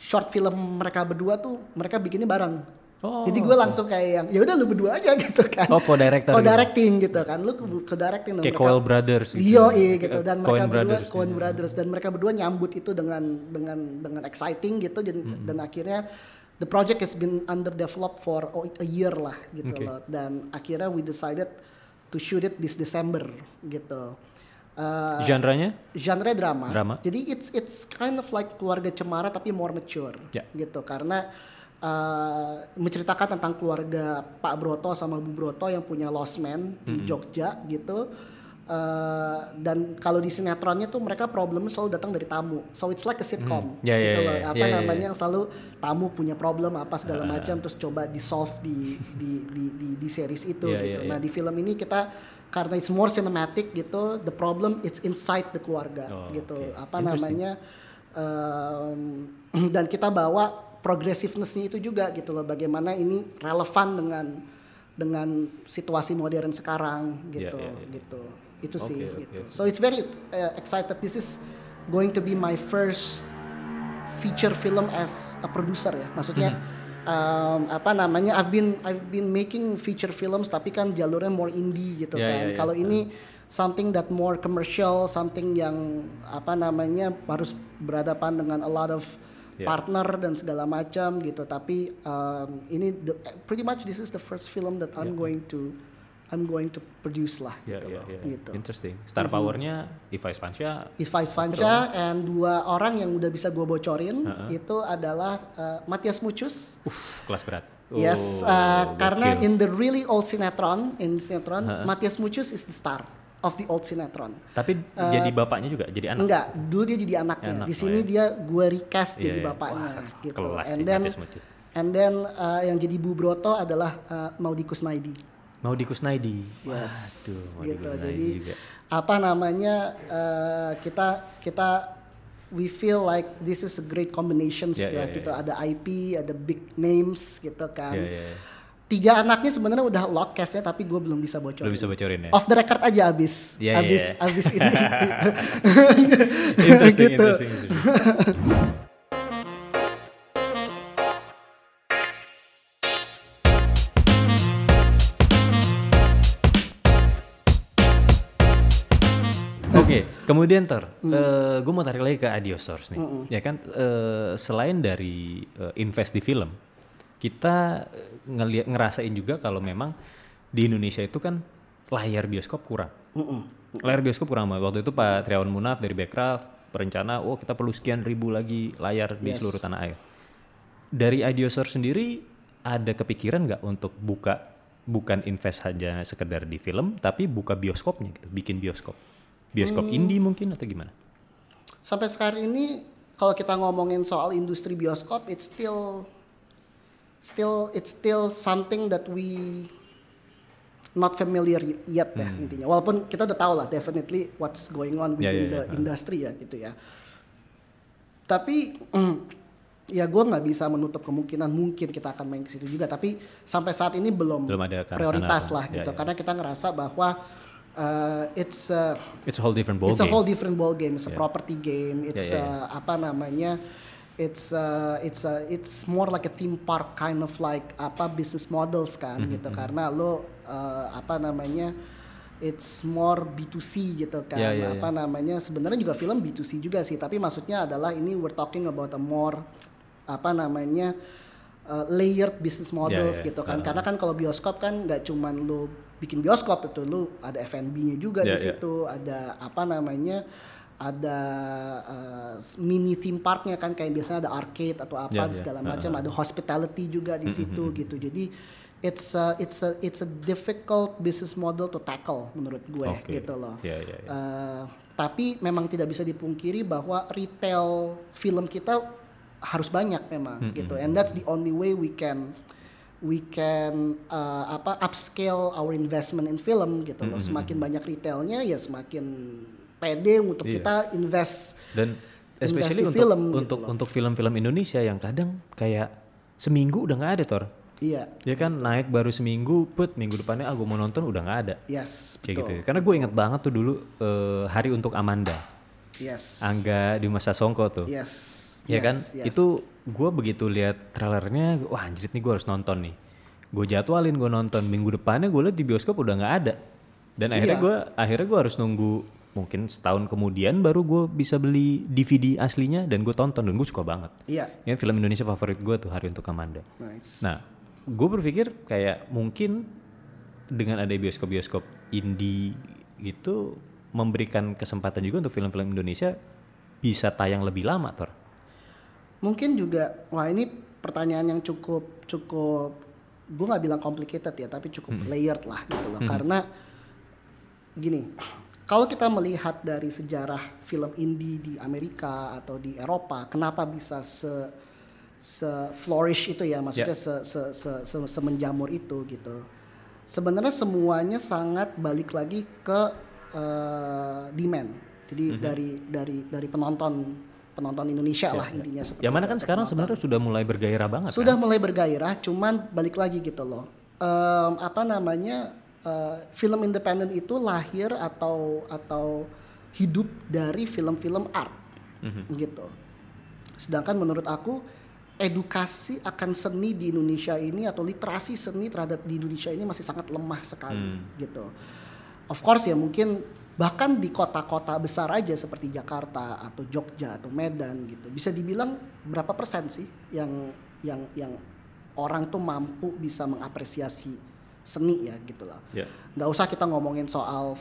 short film mereka berdua tuh mereka bikinnya bareng. Oh, jadi gue langsung kayak yang ya udah lu berdua aja gitu kan. Oh, co-director oh gitu. directing gitu kan. Lu ke, ke directing dan Kayak mereka- Coen Brothers gitu. Iya, iya gitu. Dan Coen mereka berdua Brothers, Coen iya. Brothers. Dan mereka berdua nyambut itu dengan dengan dengan exciting gitu. Dan, dan akhirnya the project has been underdeveloped for a year lah gitu Oke. loh. Dan akhirnya we decided to shoot it this December gitu. Uh, Genre-nya? genre drama. Drama. Jadi it's it's kind of like keluarga cemara tapi more mature. Ya. Gitu karena uh, menceritakan tentang keluarga Pak Broto sama Bu Broto yang punya Lost Man di Jogja gitu. Uh, dan kalau di sinetronnya tuh mereka problemnya selalu datang dari tamu. So it's like a sitcom Ya, ya, gitu ya, loh. ya. Apa Ya, ya, ya. namanya yang selalu tamu punya problem apa segala macam terus coba di solve di di di di, di series itu Ya, gitu. ya, ya. Nah, di film ini kita karena it's more cinematic gitu, the problem it's inside the keluarga Oh, gitu. oke. Apa namanya? em, dan kita bawa progressiveness-nya itu juga gitu loh. Bagaimana ini relevan dengan dengan situasi modern sekarang gitu ya, ya. gitu. Itu sih oke, gitu. oke. So it's very uh, excited. This is going to be my first feature film as a producer ya. Maksudnya Mm-hmm. um, apa namanya? I've been I've been making feature films tapi kan jalurnya more indie gitu Ya, kan. ya, ya. Kalau ini something that more commercial, something yang apa namanya harus berhadapan dengan a lot of Ya. partner dan segala macam gitu. Tapi um, ini the- pretty much this is the first film that I'm Ya. going to I'm going to produce lah Ya, gitu ya, loh. ya. Gitu. Interesting. Star powernya Iva Isfansya. Isfaiz Fanca and dua orang yang udah bisa gue bocorin itu adalah uh, Matias Mucus. Uff, kelas berat. yes, Oh, uh, karena in the really old sinetron, in sinetron, Matias Mucus is the star of the old sinetron. Tapi jadi bapaknya juga, jadi anak. Enggak, dulu dia jadi anaknya. Anak, Di oh sini ya. dia gue recast Iya, jadi iya. bapaknya Wah, gitu. kelas and then Matias Mucus. and then uh, yang jadi Bu Broto adalah uh, Maudi Kusnaidi. Mau di Kusnaidi. Yes. Waduh, mau gitu. Jadi juga. apa namanya eh, kita kita we feel like this is a great combinations Ya, ya, ya, gitu. Ada IP, ada big names gitu kan. Ya, ya. Tiga anaknya sebenarnya udah lock castnya tapi gue belum bisa bocorin. Belum bisa bocorin ya. Off the record aja abis, ya, abis, ya. abis ini. interesting, gitu. interesting, interesting. Oke, kemudian ter, gue mau tarik lagi ke Adiosource nih, ya kan? Eh, selain dari eh, invest di film, kita eh, ngeliat ngerasain juga kalau memang di Indonesia itu kan layar bioskop kurang, layar bioskop kurang banget. Waktu itu Pak Triawan Munaf dari Backcraft berencana, oh kita perlu sekian ribu lagi layar di Yes. seluruh tanah air. Dari Adiosource sendiri ada kepikiran nggak untuk buka bukan invest saja sekedar di film, tapi buka bioskopnya gitu, bikin bioskop, bioskop indie mungkin atau gimana? Sampai sekarang ini kalau kita ngomongin soal industri bioskop, it's still still it's still something that we not familiar yet ya Hmm. intinya. Walaupun kita udah tahu lah definitely what's going on Ya, within ya, the ya. industry ya gitu ya. Tapi mm, ya gue nggak bisa menutup kemungkinan mungkin kita akan main ke situ juga. Tapi sampai saat ini belum, Belum ada prioritas lah Ya, gitu. ya. Karena kita ngerasa bahwa uh, it's uh, It's a whole different ball it's a game. whole different ball game. It's a Yeah. property game. It's Yeah, yeah, uh, apa namanya? It's uh, it's uh, it's more like a theme park kind of like apa business models kan Mm-hmm, gitu. Karena lo uh, apa namanya? It's more B2C gitu kan. Yeah, yeah, apa namanya? Sebenarnya juga film B2C juga sih, tapi maksudnya adalah ini we're talking about a more apa namanya? uh, layered business models yeah. gitu kan. Uh-huh. Karena kan kalau bioskop kan nggak cuman lo bikin bioskop itu lo ada F&B-nya juga Yeah, di yeah. situ, ada apa namanya? ada uh, mini theme parknya kan kayak biasanya ada arcade atau apa Yeah, yeah. segala Uh-huh. macam, ada hospitality juga di situ gitu. Jadi it's a, it's a it's a difficult business model to tackle menurut gue Oke. gitu loh. Ya, ya, ya. Uh, tapi memang tidak bisa dipungkiri bahwa retail film kita harus banyak memang gitu and that's the only way we can we can uh, apa upscale our investment in film gitu loh semakin banyak retailnya ya semakin pede untuk Iya. kita invest Dan invest especially di untuk film gitu untuk loh. untuk film-film Indonesia yang kadang kayak seminggu udah nggak ada tor. iya Ya kan naik baru seminggu, put minggu depannya ah gue mau nonton udah nggak ada. yes Kayak betul gitu. Karena gue inget banget tuh dulu eh, hari untuk Amanda, yes Angga di masa Songko tuh. yes Ya yes, kan, yes. itu gue begitu lihat trailernya, wah anjrit nih gue harus nonton nih. Gue jadwalin gue nonton minggu depannya gue lihat di bioskop udah nggak ada. Dan akhirnya Iya. gue akhirnya gue harus nunggu mungkin setahun kemudian baru gue bisa beli DVD aslinya dan gue tonton dan gue suka banget. iya Ya film Indonesia favorit gue tuh Hari untuk Amanda. nice Nah, gue berpikir kayak mungkin dengan ada bioskop-bioskop indie gitu, memberikan kesempatan juga untuk film-film Indonesia bisa tayang lebih lama, Tor? Mungkin juga, wah ini pertanyaan yang cukup cukup, gue nggak bilang complicated ya, tapi cukup Hmm. layered lah gitu loh. Karena gini, kalau kita melihat dari sejarah film indie di Amerika atau di Eropa, kenapa bisa se se flourish itu ya, maksudnya se, se, se, se, semenjamur itu gitu. Sebenarnya semuanya sangat balik lagi ke eh, demand. Jadi Mhm. dari dari dari penonton penonton Indonesia lah intinya seperti Yang mana kan sekarang penonton. sebenarnya sudah mulai bergairah banget Sudah kan? mulai bergairah, cuman balik lagi gitu loh. Em, apa namanya eh, film independen itu lahir atau atau hidup dari film-film art, gitu. Sedangkan menurut aku edukasi akan seni di Indonesia ini atau literasi seni terhadap di Indonesia ini masih sangat lemah sekali, gitu. Of course ya mungkin bahkan di kota-kota besar aja seperti Jakarta atau Jogja atau Medan gitu bisa dibilang berapa persen sih yang yang yang orang tuh mampu bisa mengapresiasi seni ya gitu lah Ya. nggak usah kita ngomongin soal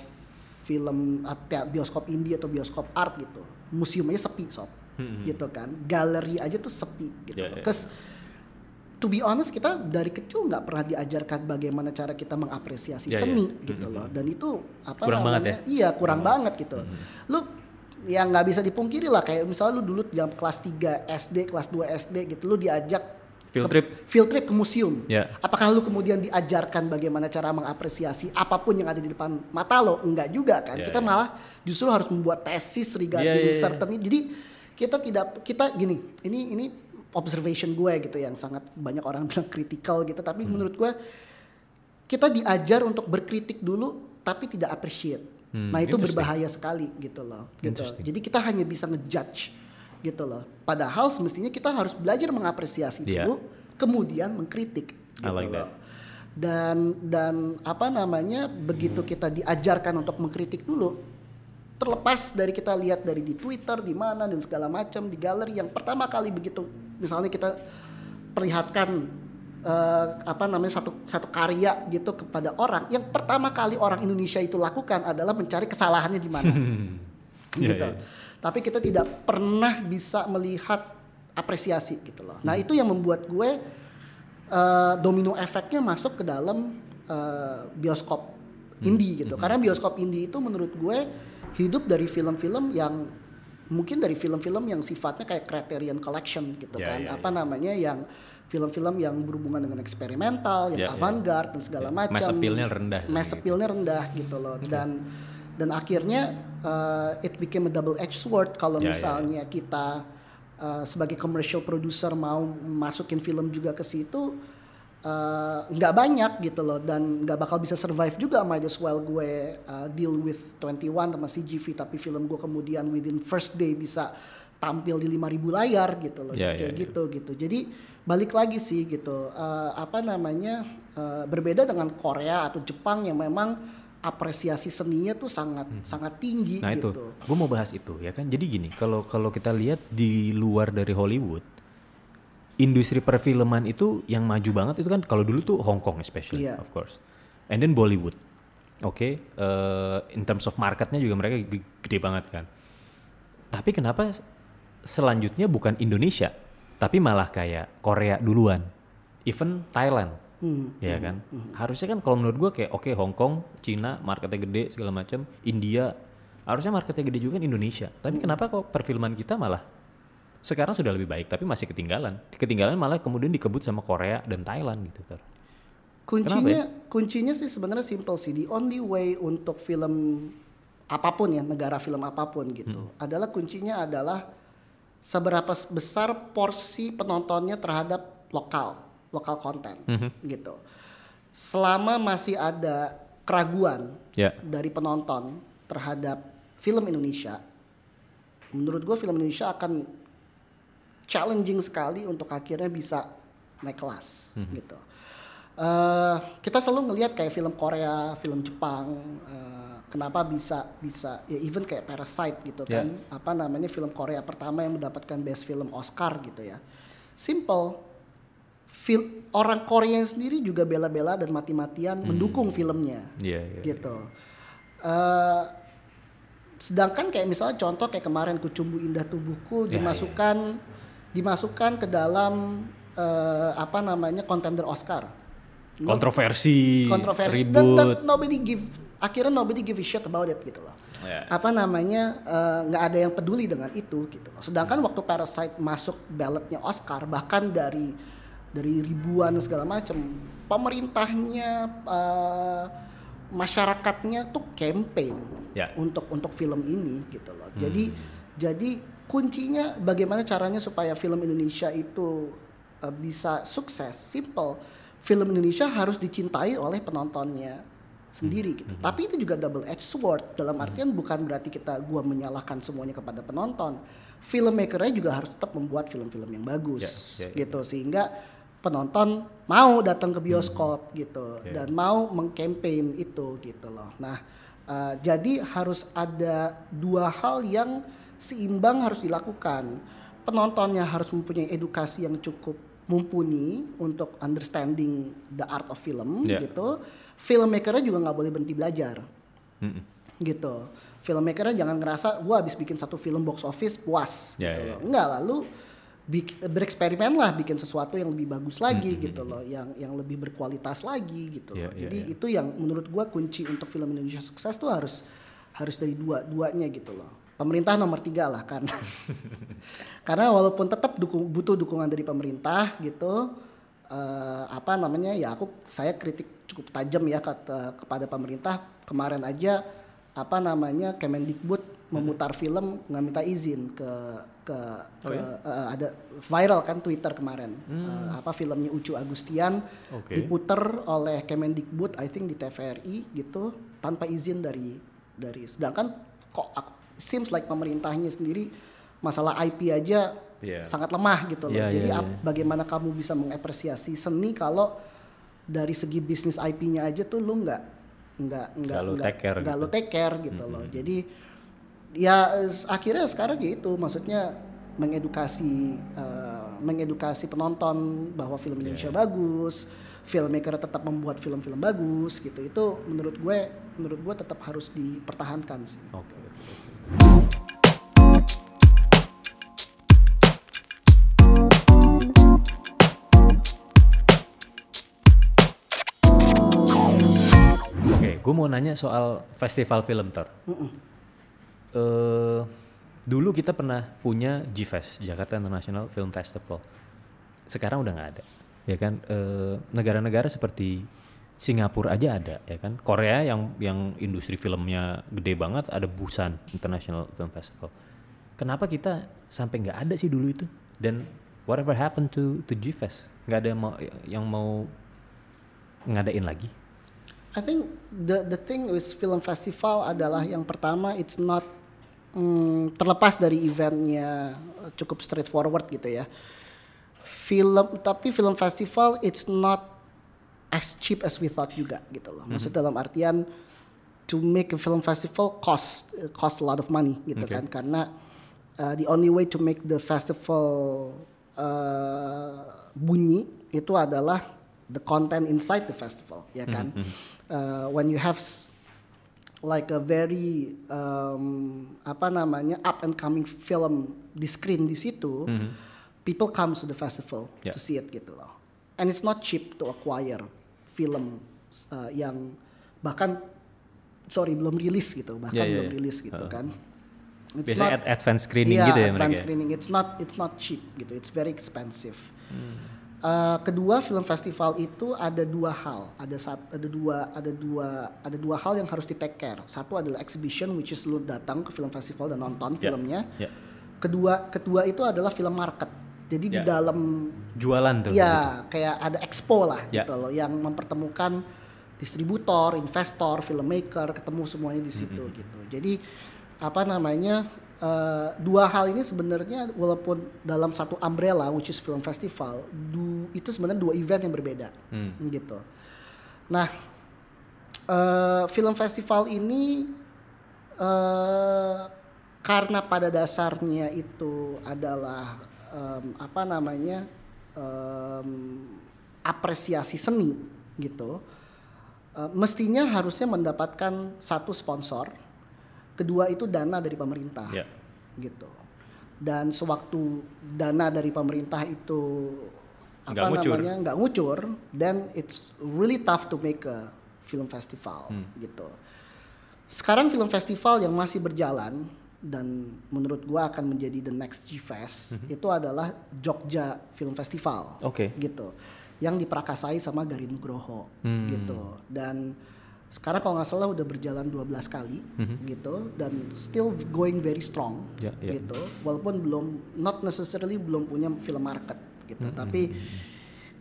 film atau bioskop indie atau bioskop art gitu museum aja sepi sob gitu kan galeri aja tuh sepi gitu Ya, loh. ya. 'Cause to be honest kita dari kecil nggak pernah diajarkan bagaimana cara kita mengapresiasi Ya, ya. seni gitu loh dan itu apa Kurang banget namanya ya? iya kurang banget gitu lu ya nggak bisa dipungkiri lah kayak misalnya lu dulu jam kelas 3 SD kelas 2 SD gitu lu diajak Field ke- trip. field trip ke museum Ya. apakah lu kemudian diajarkan bagaimana cara mengapresiasi apa pun yang ada di depan mata lo enggak juga kan Ya, kita ya. malah justru harus membuat tesis regarding Ya, ya, ya. certain jadi kita tidak kita gini ini ini observation gue gitu yang sangat banyak orang bilang kritikal gitu. Tapi Hmm. menurut gue kita diajar untuk berkritik dulu tapi tidak appreciate. Hmm, nah itu berbahaya sekali gitu loh gitu. Jadi kita hanya bisa ngejudge gitu loh. Padahal semestinya kita harus belajar mengapresiasi Iya. dulu kemudian mengkritik I gitu like loh. that. dan dan apa namanya begitu kita diajarkan untuk mengkritik dulu terlepas dari kita lihat dari di Twitter di mana dan segala macam di galeri yang pertama kali begitu misalnya kita perlihatkan eh, apa namanya satu satu karya gitu kepada orang yang pertama kali orang Indonesia itu lakukan adalah mencari kesalahannya di mana. Iya, gitu. iya. tapi kita tidak pernah bisa melihat apresiasi gitu loh. Nah itu yang membuat gue eh, domino efeknya masuk ke dalam eh, bioskop indie gitu. Karena bioskop indie itu menurut gue hidup dari film-film yang mungkin dari film-film yang sifatnya kayak Criterion Collection gitu Ya, kan ya, apa namanya yang film-film yang berhubungan dengan eksperimental yang Ya, ya. avant-garde dan segala Ya, macam mass appeal-nya rendah mass gitu. appeal-nya rendah gitu loh dan dan akhirnya uh, it became a double edged sword kalau Ya, ya, ya. misalnya kita uh, sebagai commercial producer mau masukin film juga ke situ uh, nggak banyak gitu loh dan nggak bakal bisa survive juga might as well gue uh, deal with 21 sama CGV tapi film gue kemudian within first day bisa tampil di 5000 layar gitu loh Ya, kayak ya, ya. gitu gitu jadi balik lagi sih gitu uh, apa namanya uh, berbeda dengan Korea atau Jepang yang memang apresiasi seninya tuh sangat sangat tinggi Nah itu, gitu gue mau bahas itu ya kan. Jadi gini, kalau kalau kita lihat di luar dari Hollywood, industri perfilman itu yang maju banget itu kan kalau dulu tuh Hong Kong especially, Iya. of course, and then Bollywood. Oke, eh, in terms of marketnya juga mereka gede banget kan. Tapi kenapa selanjutnya bukan Indonesia, tapi malah kayak Korea duluan, even Thailand, Hmm, ya kan? Harusnya kan kalau menurut gua kayak oke Hong Kong, Cina marketnya gede segala macam, India harusnya marketnya gede juga kan Indonesia. Tapi kenapa kok perfilman kita malah sekarang sudah lebih baik tapi masih ketinggalan. Ketinggalan malah kemudian dikebut sama Korea dan Thailand gitu. Tar. kuncinya kuncinya sih sebenarnya simple sih the only way untuk film apa pun ya negara film apa pun gitu adalah kuncinya adalah seberapa besar porsi penontonnya terhadap lokal lokal konten gitu selama masih ada keraguan Ya. dari penonton terhadap film Indonesia menurut gue film Indonesia akan challenging sekali untuk akhirnya bisa naik kelas gitu Eh, kita selalu ngelihat kayak film Korea, film Jepang, eh, kenapa bisa bisa ya even kayak Parasite gitu Ya. kan, apa namanya film Korea pertama yang mendapatkan Best Film Oscar gitu ya. Simple, Fil- orang Korea sendiri juga bela-bela dan mati-matian mendukung filmnya Iya, iya. gitu. Eh, sedangkan kayak misalnya contoh kayak kemarin Kucumbu Indah Tubuhku Ya, dimasukkan dimasukkan ke dalam eh, apa namanya kontender Oscar. Kontroversi, kontroversi dan, dan ribut. nobody give akhirnya nobody give a shit about it gitu loh. Ya. Apa namanya eh, nggak ada yang peduli dengan itu gitu loh. Sedangkan waktu Parasite masuk ballotnya Oscar bahkan dari dari ribuan segala macam pemerintahnya eh, masyarakatnya tuh campaign Ya. untuk untuk film ini gitu loh. Jadi jadi kuncinya bagaimana caranya supaya film Indonesia itu uh, bisa sukses. Simple. Film Indonesia harus dicintai oleh penontonnya sendiri gitu. Tapi itu juga double edged sword dalam artian bukan berarti kita gua menyalahkan semuanya kepada penonton. Filmmakernya juga harus tetap membuat film-film yang bagus Ya, ya, ya. gitu sehingga penonton mau datang ke bioskop gitu Ya. dan mau mengcampaign itu gitu loh. Nah, uh, jadi harus ada dua hal yang seimbang harus dilakukan. Penontonnya harus mempunyai edukasi yang cukup mumpuni untuk understanding the art of film Ya. gitu. Filmmakernya juga nggak boleh berhenti belajar Mm-mm. gitu. Filmmakernya jangan ngerasa gua habis bikin satu film box office puas Ya, gitu ya, loh. Enggak lalu bereksperimen lah bikin sesuatu yang lebih bagus lagi gitu loh, yang yang lebih berkualitas lagi gitu Ya, loh. ya, Jadi ya. itu yang menurut gua kunci untuk film Indonesia sukses tuh harus harus dari dua-duanya gitu loh. Pemerintah nomor tiga lah karena karena walaupun tetap dukung butuh dukungan dari pemerintah gitu eh, apa namanya ya aku saya kritik cukup tajam ya kata, kepada pemerintah kemarin aja apa namanya Kemendikbud memutar film nggak minta izin ke ke, Oh ke, ya? eh, ada viral kan Twitter kemarin Eh, apa filmnya Ucu Agustian Oke. diputer oleh Kemendikbud I think di TVRI gitu tanpa izin dari dari sedangkan kok aku, seems like pemerintahnya sendiri masalah IP aja Iya. sangat lemah gitu loh. Iya, Jadi ap- iya. bagaimana kamu bisa mengapresiasi seni kalau dari segi bisnis IP-nya aja tuh lu nggak nggak nggak Nggak lu nggak take care nggak gitu. lu take care gitu loh. Jadi ya akhirnya sekarang gitu maksudnya mengedukasi eh, mengedukasi penonton bahwa film Iya. Indonesia bagus, filmmaker tetap membuat film-film bagus gitu. Itu menurut gue menurut gue tetap harus dipertahankan sih. Oke. Oke, gue mau nanya soal festival film Tor. Eh, dulu kita pernah punya GFest, Jakarta International Film Festival. Sekarang udah nggak ada, ya kan? Eh, Negara-negara seperti Singapura aja ada, ya kan? Korea yang yang industri filmnya gede banget, ada Busan International Film Festival. Kenapa kita sampai nggak ada sih dulu itu? Dan whatever happened to to GFest? Nggak ada yang mau yang mau ngadain lagi? I think the the thing with film festival adalah yang pertama it's not mm, terlepas dari eventnya cukup straightforward gitu ya. Film tapi film festival it's not as cheap as we thought juga gitu loh. Maksud dalam artian to make a film festival cost cost a lot of money gitu Okay. kan karena uh, the only way to make the festival uh, bunyi itu adalah the content inside the festival ya kan Uh, when you have like a very um, apa namanya up and coming film di screen di situ people comes to the festival Yeah. to see it gitu loh and it's not cheap to acquire film uh, yang bahkan sorry belum rilis gitu bahkan Yeah, yeah, belum yeah. rilis gitu Uh-uh. kan It's Biasanya not- ad- advance screening Iya, gitu ya advance mereka. ya? screening. It's not it's not cheap gitu. It's very expensive. Hmm. Uh, kedua film festival itu ada dua hal. Ada sat, ada dua ada dua ada dua hal yang harus di take care. Satu adalah exhibition which is lu datang ke film festival dan nonton Ya, filmnya. ya. Kedua kedua itu adalah film market. Jadi di Ya. dalam Jualan tuh. ya kayak ada expo lah Ya. gitu loh yang mempertemukan distributor, investor, filmmaker, ketemu semuanya di situ Mm-hmm. gitu. Jadi apa namanya eh, dua hal ini sebenarnya walaupun dalam satu umbrella which is film festival, du, itu sebenarnya dua event yang berbeda Hmm. gitu. Nah eh, film festival ini eh, karena pada dasarnya itu adalah em, apa namanya em, apresiasi seni gitu, eh, mestinya harusnya mendapatkan satu sponsor kedua itu dana dari pemerintah Ya. gitu dan sewaktu dana dari pemerintah itu apa ngucur. namanya nggak ngucur then it's really tough to make a film festival Hmm. gitu sekarang film festival yang masih berjalan dan menurut gua akan menjadi the next G-Fest itu adalah Jogja Film Festival Hmm. Oke. gitu yang diprakasai sama Garin Nugroho Hmm. gitu dan sekarang kalau nggak salah udah berjalan 12 kali gitu dan still going very strong Hmm. Ya, ya. gitu walaupun belum not necessarily belum punya film market gitu Hmm, tapi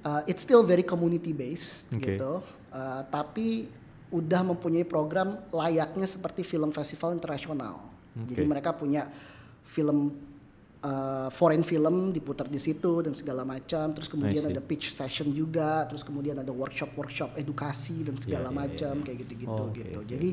uh, it's still very community based Oke. gitu Uh, tapi udah mempunyai program layaknya seperti film festival internasional jadi Oke. mereka punya film uh, foreign film diputar di situ dan segala macam. Terus kemudian ada pitch session juga terus kemudian ada workshop workshop edukasi dan segala Ya, ya, macam kayak gitu-gitu Oh, gitu. oke, jadi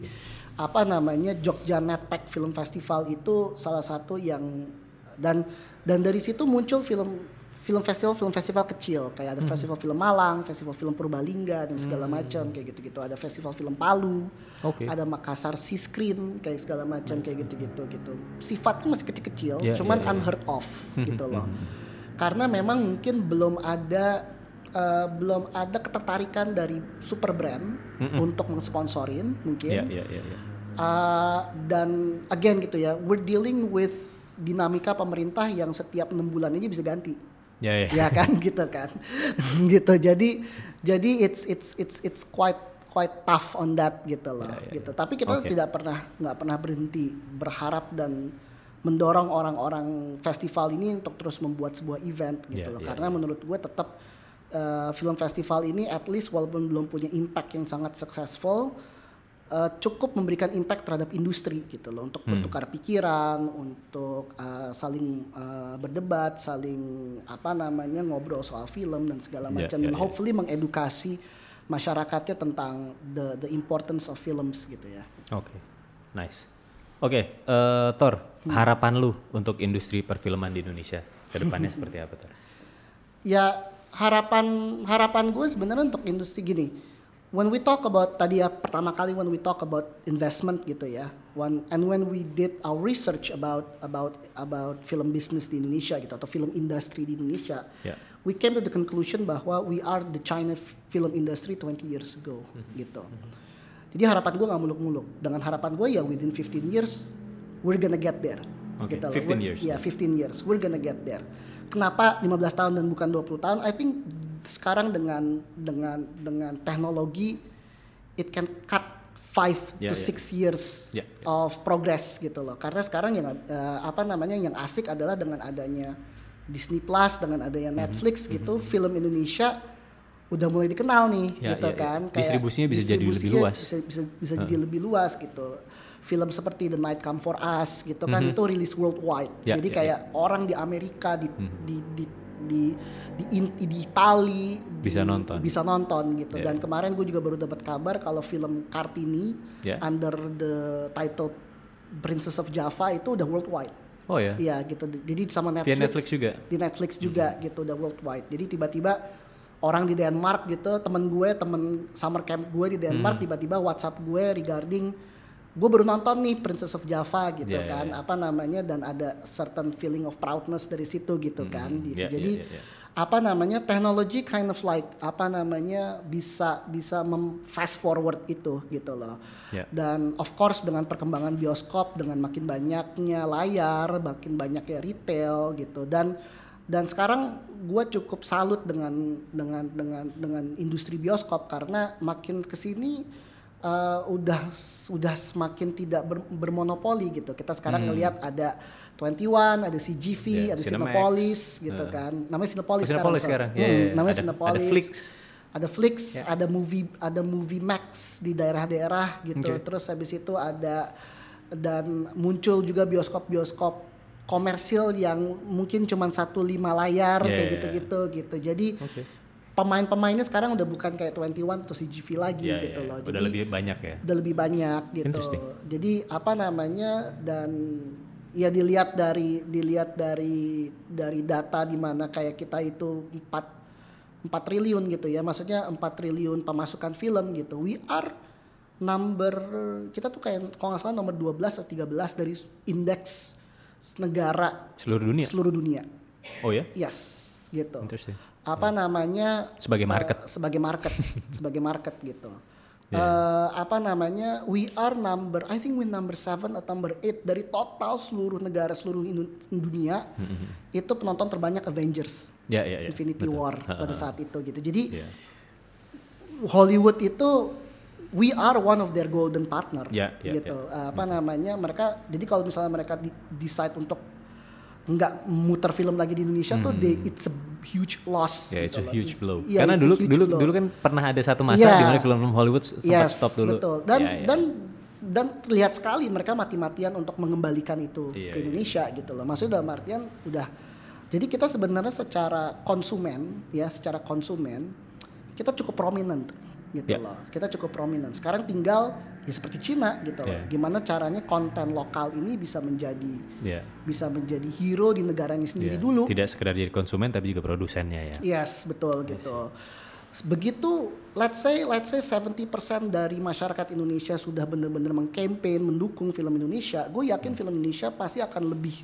apa namanya Jogja Netpack Film Festival itu salah satu yang dan dan dari situ muncul film film festival film festival kecil. Kayak ada festival film Malang, festival film Purbalingga dan segala macam kayak gitu-gitu. Ada festival film Palu Oke. ada Makassar Sea Screen kayak segala macam kayak gitu-gitu gitu. Sifatnya masih kecil-kecil Ya, cuman ya, ya. unheard of gitu loh. karena memang mungkin belum ada eh, belum ada ketertarikan dari super brand untuk mensponsorin mungkin. Ya, ya, ya, ya. Uh, dan again gitu ya, we're dealing with dinamika pemerintah yang setiap enam bulan ini bisa ganti, Ya, ya. ya kan gitu kan, gitu. Jadi jadi it's it's it's it's quite quite tough on that gitu loh, Ya, ya, gitu. ya. Tapi kita Oke. tidak pernah nggak pernah berhenti berharap dan mendorong orang-orang festival ini untuk terus membuat sebuah event gitu Ya, loh. ya, Karena menurut gue tetap uh, film festival ini at least walaupun belum punya impact yang sangat successful uh, cukup memberikan impact terhadap industri gitu loh untuk bertukar pikiran, untuk uh, saling uh, berdebat, saling apa namanya ngobrol soal film dan segala Ya, macam ya, dan ya. hopefully mengedukasi masyarakatnya tentang the the importance of films gitu ya. Oke, nice. Oke, eh, Thor, Hmm. harapan lu untuk industri perfilman di Indonesia ke depannya seperti apa, Thor? Ya harapan harapan gue sebenarnya untuk industri gini. When we talk about tadi ya pertama kali when we talk about investment gitu ya. And when we did our research about about about film business di Indonesia gitu atau film industri di Indonesia. Ya. We came to the conclusion bahwa we are the China film industry 20 years ago gitu. Jadi harapan gue nggak muluk-muluk. Dengan harapan gue ya within 15 years we're gonna get there. Oke, Gitu loh. 15 We're- years. Ya 15 years, we're gonna get there. Kenapa 15 tahun dan bukan 20 tahun? I think sekarang dengan dengan dengan teknologi it can cut 5 Ya, to ya. 6 years Ya, ya. of progress gitu loh. Karena sekarang yang eh, apa namanya yang asik adalah dengan adanya Disney Plus, dengan adanya Mhm, Netflix gitu, film Indonesia udah mulai dikenal nih Ya, gitu ya, ya. kan. Distribusinya bisa jadi lebih luas. Bisa bisa bisa jadi lebih luas gitu. Film seperti The Night Come for Us gitu kan itu rilis worldwide. Ya, Jadi ya, kayak orang di Amerika di di di di di, in- di Itali di- Bisa nonton. bisa nonton gitu Ya. dan kemarin gue juga baru dapat kabar kalau film Kartini Ya. under the title Princess of Java itu udah worldwide Oh ya, Iya gitu jadi sama via Netflix Netflix juga. di Netflix juga gitu udah worldwide jadi tiba-tiba orang di Denmark gitu temen gue temen summer camp gue di Denmark Hmm. tiba-tiba WhatsApp gue regarding gue baru nonton nih Princess of Java gitu iya, kan iya. apa namanya dan ada certain feeling of proudness dari situ gitu kan gitu. iya, jadi iya, iya. Apa namanya teknologi kind of like apa namanya bisa bisa mem fast forward itu gitu loh. Ya. dan of course dengan perkembangan bioskop dengan makin banyaknya layar makin banyaknya retail gitu. Dan dan sekarang gue cukup salut dengan dengan dengan dengan industri bioskop karena makin ke sini eh, udah udah semakin tidak ber- bermonopoli gitu. Kita sekarang ngelihat ada 21 ada CGV. Ya, ada Cinemax. Cinepolis gitu Eh. kan namanya Cinepolis, Cinepolis sekarang. Ya, Hmm, ya, ya. namanya Ada- Cinepolis ada Flix. ada Flix, Ya. ada movie ada movie Max di daerah-daerah gitu. Oke. Terus habis itu ada dan muncul juga bioskop-bioskop komersil yang mungkin cuma satu lima layar Ya, kayak ya, ya. gitu-gitu gitu. Jadi Oke. pemain-pemainnya sekarang udah bukan kayak 21 atau CGV lagi Ya, gitu ya, loh. Udah Jadi lebih banyak ya. udah lebih banyak gitu. Jadi apa namanya dan ya dilihat dari dilihat dari dari data di mana kayak kita itu 4 4 triliun gitu ya. Maksudnya 4 triliun pemasukan film gitu. We are number kita tuh kayak kalau nggak salah nomor 12 atau 13 dari indeks negara Seluruh dunia. seluruh dunia. Oh ya? Yes, gitu. Interesting. Apa namanya? Sebagai market. sebagai market, sebagai market gitu. Yeah. Eh, apa namanya? We are number, I think we number seven atau number eight dari total seluruh negara seluruh dunia. Itu penonton terbanyak Avengers, Ya, ya, ya. Infinity Betul. War pada saat itu gitu. Jadi Iya. Hollywood itu we are one of their golden partner Ya, ya, gitu Uh, apa namanya mereka jadi kalau misalnya mereka di- decide untuk nggak muter film lagi di Indonesia tuh they, it's a huge loss it's gitu a loh. huge blow. Iya, Karena it's dulu dulu blow. dulu kan pernah ada satu masa Iya. di mana film Hollywood sempat yes, stop dulu. betul dan Ya, ya. dan dan terlihat sekali mereka mati-matian untuk mengembalikan itu Iya, ke. Indonesia gitu loh maksudnya dalam artian udah jadi kita sebenarnya secara konsumen ya secara konsumen kita cukup prominent gitu Ya. loh kita cukup prominent sekarang tinggal ya seperti Cina gitu loh gimana caranya konten lokal ini bisa menjadi Ya. bisa menjadi hero di negaranya sendiri Ya. dulu Tidak sekedar jadi konsumen tapi juga produsennya ya. Yes, betul gitu. Begitu let's say let's say 70% dari masyarakat Indonesia sudah benar-benar mengkampanye mendukung film Indonesia, gue yakin film Indonesia pasti akan lebih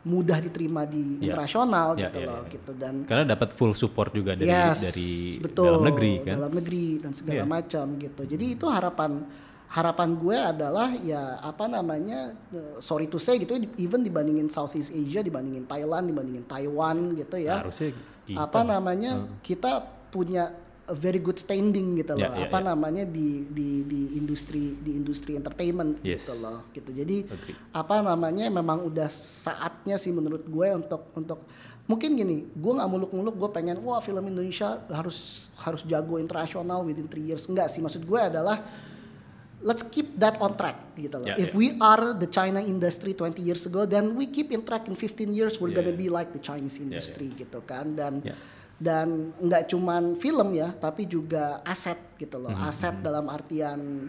mudah diterima di Ya. internasional Ya, gitu ya, loh ya. gitu dan Karena dapat full support juga dari yes, dari betul, dalam negeri kan. dalam negeri dan segala Iya. macam gitu. Jadi itu harapan harapan gue adalah ya apa namanya eh, sorry to say gitu even dibandingin Southeast Asia, dibandingin Thailand, dibandingin Taiwan gitu ya Harusnya kita. apa namanya kita punya a very good standing gitu loh Ya, ya, apa ya. namanya di di di industri di industri entertainment Yes. gitu loh gitu jadi Agree. apa namanya memang udah saatnya sih menurut gue untuk untuk mungkin gini gue nggak muluk-muluk gue pengen wah film Indonesia harus harus jago internasional within three years enggak sih maksud gue adalah let's keep that on track gitu loh. Ya, If ya. we are the China industry 20 years ago, then we keep in track in 15 years we're Ya, gonna ya. be like the Chinese industry gitu kan. Dan Ya. dan nggak cuman film ya, tapi juga aset gitu Hmm, loh. Aset dalam artian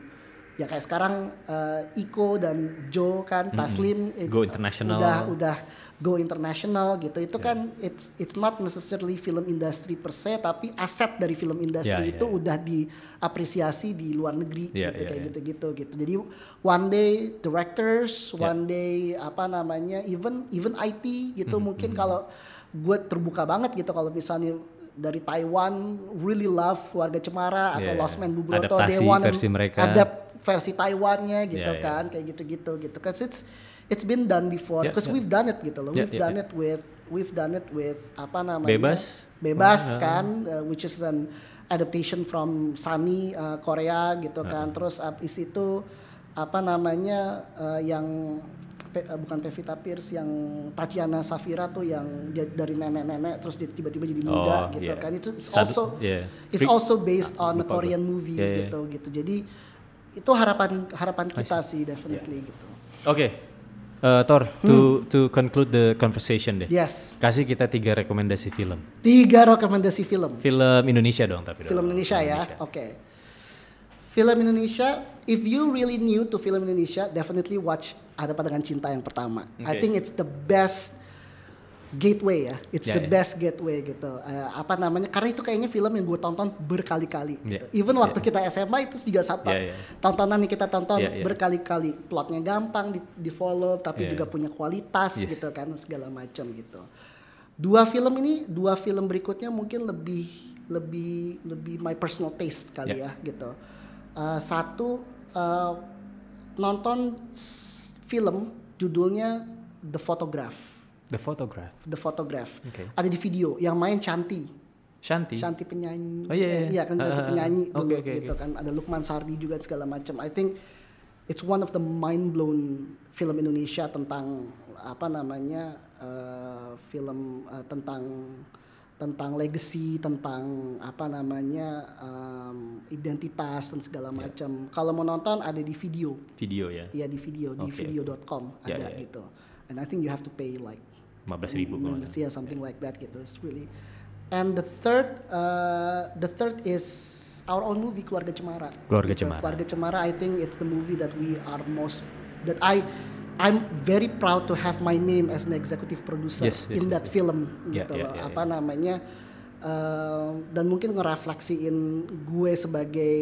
ya kayak sekarang eh, Iko dan Joe kan Taslim it's- Hmm, Go international. udah udah go international gitu. Itu Ya. kan it's it's not necessarily film industry per se, tapi aset dari film industry ya, itu ya. udah diapresiasi di luar negeri Ya, gitu ya, kayak ya. gitu-gitu gitu. Jadi one day directors, Ya. one day apa namanya even even IP gitu Hmm, mungkin kalau gue terbuka banget gitu kalau misalnya dari Taiwan really love keluarga Cemara atau Ya, Lost Man Bubroto adaptasi they want versi mereka. adapt versi Taiwannya gitu ya. kan kayak gitu-gitu gitu kan it's it's been done before because ya. we've done it gitu loh Ya, we've ya, done ya. it with we've done it with apa namanya Bebas. bebas Oh, ya. kan uh, which is an adaptation from Sunny uh, Korea gitu kan terus abis itu apa namanya uh, yang Pe- uh, bukan Pevita Pierce yang Tatiana Safira tuh yang dari nenek-nenek terus dia tiba-tiba jadi muda Oh, gitu iya. kan itu it's also iya. it's also based Ah, on a. Korean movie iya. gitu gitu jadi itu harapan harapan kita sih definitely gitu Oke. Eh, Thor, to to conclude the conversation deh. yes Kasih kita tiga rekomendasi film. tiga rekomendasi film Film Indonesia dong tapi. film dong. Indonesia ya oke film Indonesia if you really new to film Indonesia definitely watch Ada Pandangan Cinta yang pertama I Oke. think it's the best gateway ya it's Ya, the ya. best gateway gitu Eh, apa namanya karena itu kayaknya film yang gue tonton berkali-kali gitu. Even waktu ya. kita SMA itu juga satu Ya, ya. tontonan yang kita tonton Ya, ya. berkali-kali plotnya gampang di, di follow tapi Ya. juga punya kualitas Yes. gitu kan segala macam gitu dua film ini dua film berikutnya mungkin lebih lebih lebih my personal taste kali Ya. ya gitu Eh, satu eh, nonton film judulnya The Photograph The Photograph. The Photograph Oke. ada di video yang main Shanti Shanti. Shanti penyanyi Oh, iya, iya. Eh, iya kan Shanti Ah, ah, ah. penyanyi Oke, dulu oke, gitu oke. kan ada Lukman Sardi juga segala macam I think it's one of the mind blown film Indonesia tentang apa namanya eh, film eh, tentang tentang legacy tentang apa namanya em, identitas dan segala macam kalau mau nonton ada di video Video ya. ya di video di video.com ada ya, ya. gitu and I think you have to pay like 15 ribu kalau yeah, something like that gitu. It's really and the third uh, the third is our own movie keluarga cemara. Keluarga Gitu. Cemara. keluarga cemara I think it's the movie that we are most that I I'm very proud to have my name as an executive producer Yes, yes, in yes, that film Yeah, gitu yeah, loh. yeah, apa namanya uh, dan mungkin ngerefleksiin gue sebagai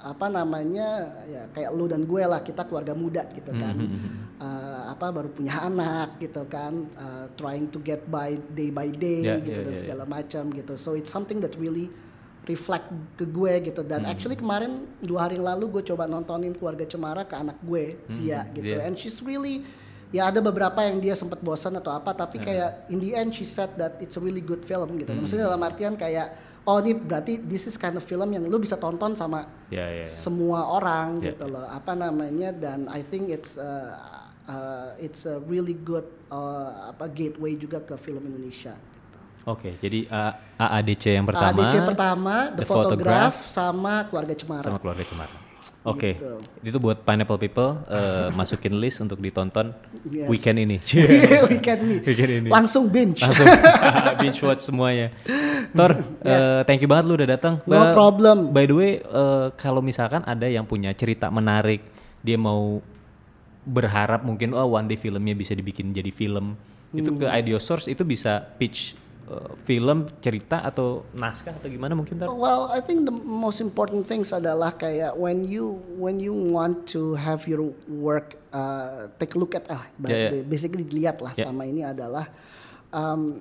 apa namanya ya kayak lu dan gue lah kita keluarga muda gitu kan. Uh, apa baru punya anak gitu kan. Uh, trying to get by day by day Yeah, gitu yeah, dan yeah, segala macam gitu. So it's something that really reflect ke gue gitu. Dan Hmm. actually kemarin dua hari lalu gue coba nontonin keluarga cemara ke anak gue Zia gitu. Zia. and she's really ya ada beberapa yang dia sempat bosan atau apa tapi kayak in the end she said that it's a really good film gitu. Maksudnya dalam artian kayak oh ini berarti this is kind of film yang lu bisa tonton sama Ya, ya, ya. semua orang Ya. gitu loh apa namanya dan I think it's uh, uh, it's a really good uh, apa gateway juga ke film Indonesia gitu. Oke, jadi uh, AADC yang pertama, ADC pertama The, The Photograph, Photograph, sama Keluarga Cemara sama keluarga Cemara. Oke, Gitu. itu buat Pineapple People uh, masukin list untuk ditonton Yes. weekend ini. weekend nih Weekend ini. langsung binge Langsung binge watch semuanya. Tor, uh, thank you banget lu udah datang. No Ba- problem. By the way, uh, kalau misalkan ada yang punya cerita menarik, dia mau berharap mungkin oh one day filmnya bisa dibikin jadi film, itu ke Hmm. Ideo Source itu bisa pitch uh, film, cerita atau naskah atau gimana mungkin Tor? Well, I think the most important things adalah kayak when you when you want to have your work uh, take a look at ah Yeah, yeah. basically dilihat lah Yeah. sama ini adalah um,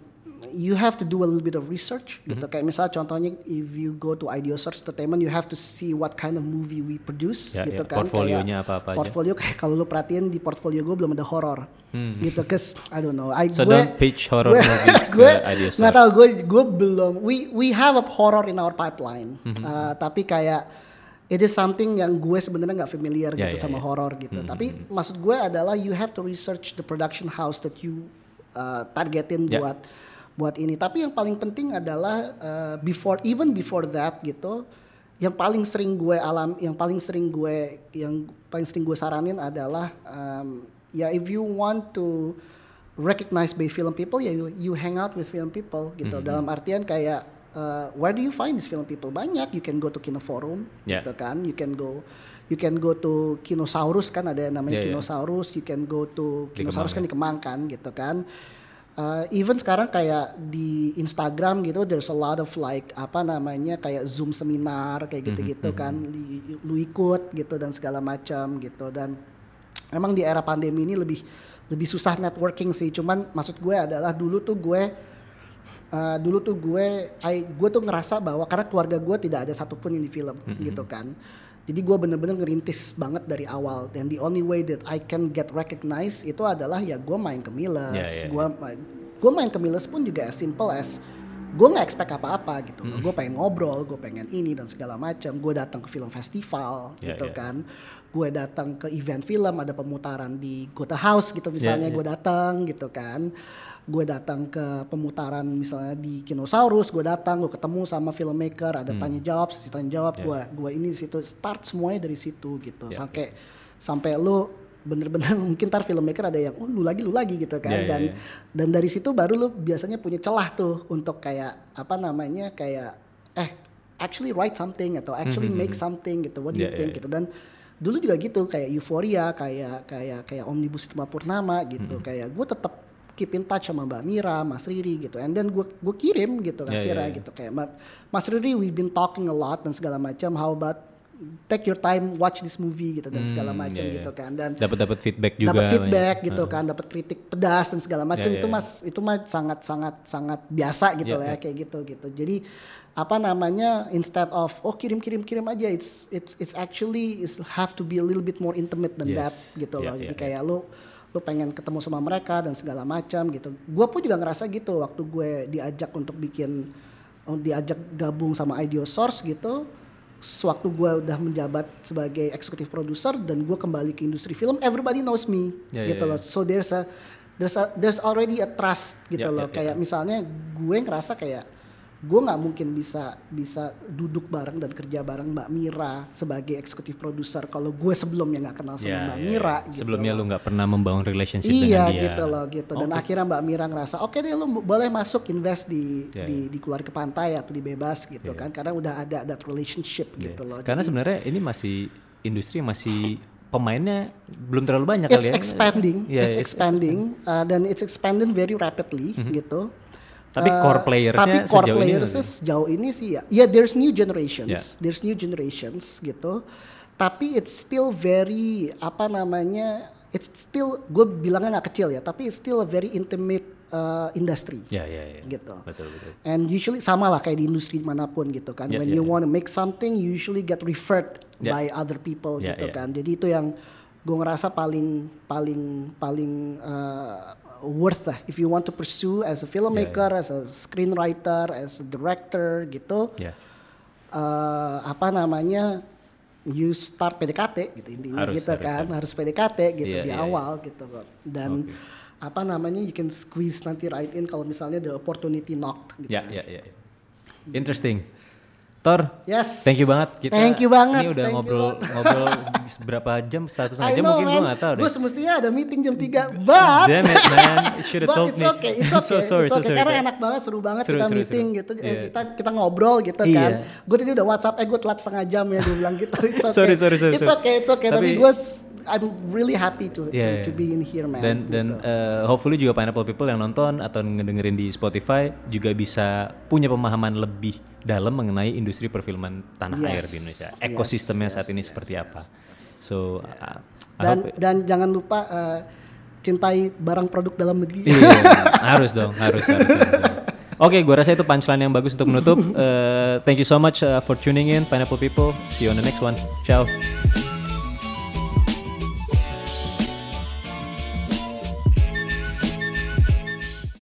you have to do a little bit of research gitu Mm-hmm. kayak misalnya contohnya if you go to Ideo Search Entertainment you have to see what kind of movie we produce Yeah, gitu yeah. kan Portfolionya apa-apa aja. portfolio kayak kalau lu perhatiin di portfolio gue belum ada horror gitu cause I don't know I Hmm. So gue don't pitch horror gue- movies ke gue nggak Search. tahu gue gue belum we we have a horror in our pipeline Mm-hmm. Uh, tapi kayak it is something yang gue sebenarnya nggak familiar Ya, gitu ya, sama ya. horror gitu tapi maksud gue adalah you have to research the production house that you uh, targetin Ya. buat buat ini. Tapi yang paling penting adalah uh, before even before that gitu yang paling sering gue alam yang paling sering gue yang paling sering gue saranin adalah um, ya if you want to recognize by film people ya you, you hang out with film people gitu. Mm-hmm. dalam artian kayak uh, where do you find these film people? Banyak. You can go to Kino Forum Yeah. gitu kan. You can go you can go to Kinosaurus kan ada yang namanya Yeah, yeah. Kinosaurus. You can go to Di Kinosaurus Kemang, kan di Kemang kan gitu kan Uh, even sekarang kayak di Instagram gitu there's a lot of like apa namanya kayak Zoom seminar kayak Mm-hmm, gitu-gitu kan. Li- lu ikut gitu dan segala macam gitu. Dan emang di era pandemi ini lebih lebih susah networking sih. Cuman maksud gue adalah dulu tuh gue uh, dulu tuh gue I, gue tuh ngerasa bahwa karena keluarga gue tidak ada satupun yang di film gitu kan jadi gue bener-bener ngerintis banget dari awal. Dan the only way that I can get recognized itu adalah ya gue main ke Miles. Ya, ya, gue main gue main ke Miles pun juga as simple as gue nggak expect apa-apa gitu. Gue pengen ngobrol gue pengen ini dan segala macam. Gue datang ke film festival Ya, gitu ya. kan. Gue datang ke event film ada pemutaran di Gota House gitu misalnya ya. gue datang gitu kan gue datang ke pemutaran misalnya di Kinosaurus gue datang gue ketemu sama filmmaker ada tanya jawab sesi tanya jawab Ya. gue gue ini di situ start semuanya dari situ gitu. Ya. sampai sampai lu bener-bener mungkin tar filmmaker ada yang oh lu lagi lu lagi gitu kan. Ya, ya, dan ya. dan dari situ baru lu biasanya punya celah tuh untuk kayak apa namanya kayak eh actually write something atau actually make something gitu. What do you Ya, ya, think? ya. gitu. Dan dulu juga gitu kayak euforia kayak kayak kayak omnibus lima purnama gitu. Kayak gue tetap keep in touch sama Mbak Mira, Mas Riri gitu, and then gue gue kirim gitu ya, akhirnya ya. gitu kayak "Ma- Mas Riri we've been talking a lot dan segala macam, how about take your time watch this movie gitu dan segala Hmm, macam ya, ya. gitu kan dan Dapat dapat feedback juga. dapat feedback gitu kan, dapat kritik pedas dan segala macam ya, itu mas itu mah sangat sangat sangat biasa gitu Ya, lah ya, ya. kayak gitu gitu. Jadi apa namanya instead of oh kirim kirim kirim aja it's it's it's actually is have to be a little bit more intimate than Yes. that gitu Ya, loh. Jadi ya. kayak lu lu pengen ketemu sama mereka dan segala macam gitu. Gue pun juga ngerasa gitu waktu gue diajak untuk bikin oh, diajak gabung sama Ideo Source gitu. Sewaktu gue udah menjabat sebagai eksekutif produser dan gue kembali ke industri film, everybody knows me Ya, gitu ya, loh. ya. So there's a there's a, there's already a trust gitu Ya, loh. ya, ya. Kayak misalnya gue ngerasa kayak gue nggak mungkin bisa bisa duduk bareng dan kerja bareng Mbak Mira sebagai eksekutif produser kalau gue sebelumnya nggak kenal sama Ya, Mbak ya, Mira ya. gitu Sebelumnya loh. lu nggak pernah membangun relationship Iya dengan dia. gitu loh gitu dan Oke. akhirnya Mbak Mira ngerasa oke deh lu boleh masuk invest di Ya, di di keluar ke pantai atau di bebas gitu Ya. kan karena udah ada that relationship Iya. gitu loh. Karena sebenarnya ini masih industri masih pemainnya belum terlalu banyak kali it's ya. expanding, Iya, it's it's- expanding uh, dan it's expanding very rapidly Mhm. gitu. Tapi Uh, core playersnya tapi core sejauh ini playersnya masih- sejauh ini sih ya ya there's new generations Yeah. there's new generations gitu tapi it's still very apa namanya it's still gue bilangnya nggak kecil ya tapi it's still a very intimate uh, industry Ya, ya, ya. gitu Betul, betul. and usually sama lah kayak di industri mana pun gitu kan Yeah, when yeah, you yeah. want to make something you usually get referred Yeah. by other people Yeah, gitu yeah. kan jadi itu yang gue ngerasa paling paling paling uh, worth lah if you want to pursue as a filmmaker as a screenwriter as a director gitu Ya. eh, apa namanya you start PDKT gitu intinya Harus, gitu harus, kan harus PDKT gitu Iya, di iya, awal gitu kok dan Oke. apa namanya you can squeeze nanti right in kalau misalnya the opportunity knocked gitu. Ya, ya, ya. ya. Interesting. Thor, Yes. thank you banget. Kita Thank you banget, Ini udah thank ngobrol ngobrol berapa jam? Satu setengah jam know mungkin gue man, nggak tahu deh. gue semestinya ada meeting jam 3 but Damn it man, you should have told it's me. okay, it's okay, so sorry, it's so okay. sorry. Karena enak banget, seru banget Seru, kita seru, meeting seru. gitu, eh, Iya. kita kita ngobrol gitu Iya. kan. Gue tadi udah WhatsApp, eh gue telat setengah jam ya, gue bilang gitu. It's okay. Sorry, sorry, sorry, It's okay, it's okay. Tapi, Tapi- gue, I'm really happy to, Yeah, to, to yeah. be in here man. Dan dan gitu. eh, hopefully juga Pineapple People yang nonton atau ngedengerin di Spotify juga bisa punya pemahaman lebih dalam mengenai industri perfilman tanah Yes, air di Indonesia. Ekosistemnya yes, saat ini yes, seperti yes, apa. So uh, I dan hope- dan jangan lupa eh, cintai barang produk dalam negeri. Iya, harus dong, harus, harus. harus, harus. Oke, gua rasa itu punchline yang bagus untuk menutup. Eh, thank you so much uh, for tuning in, Pineapple People. See you on the next one. Ciao.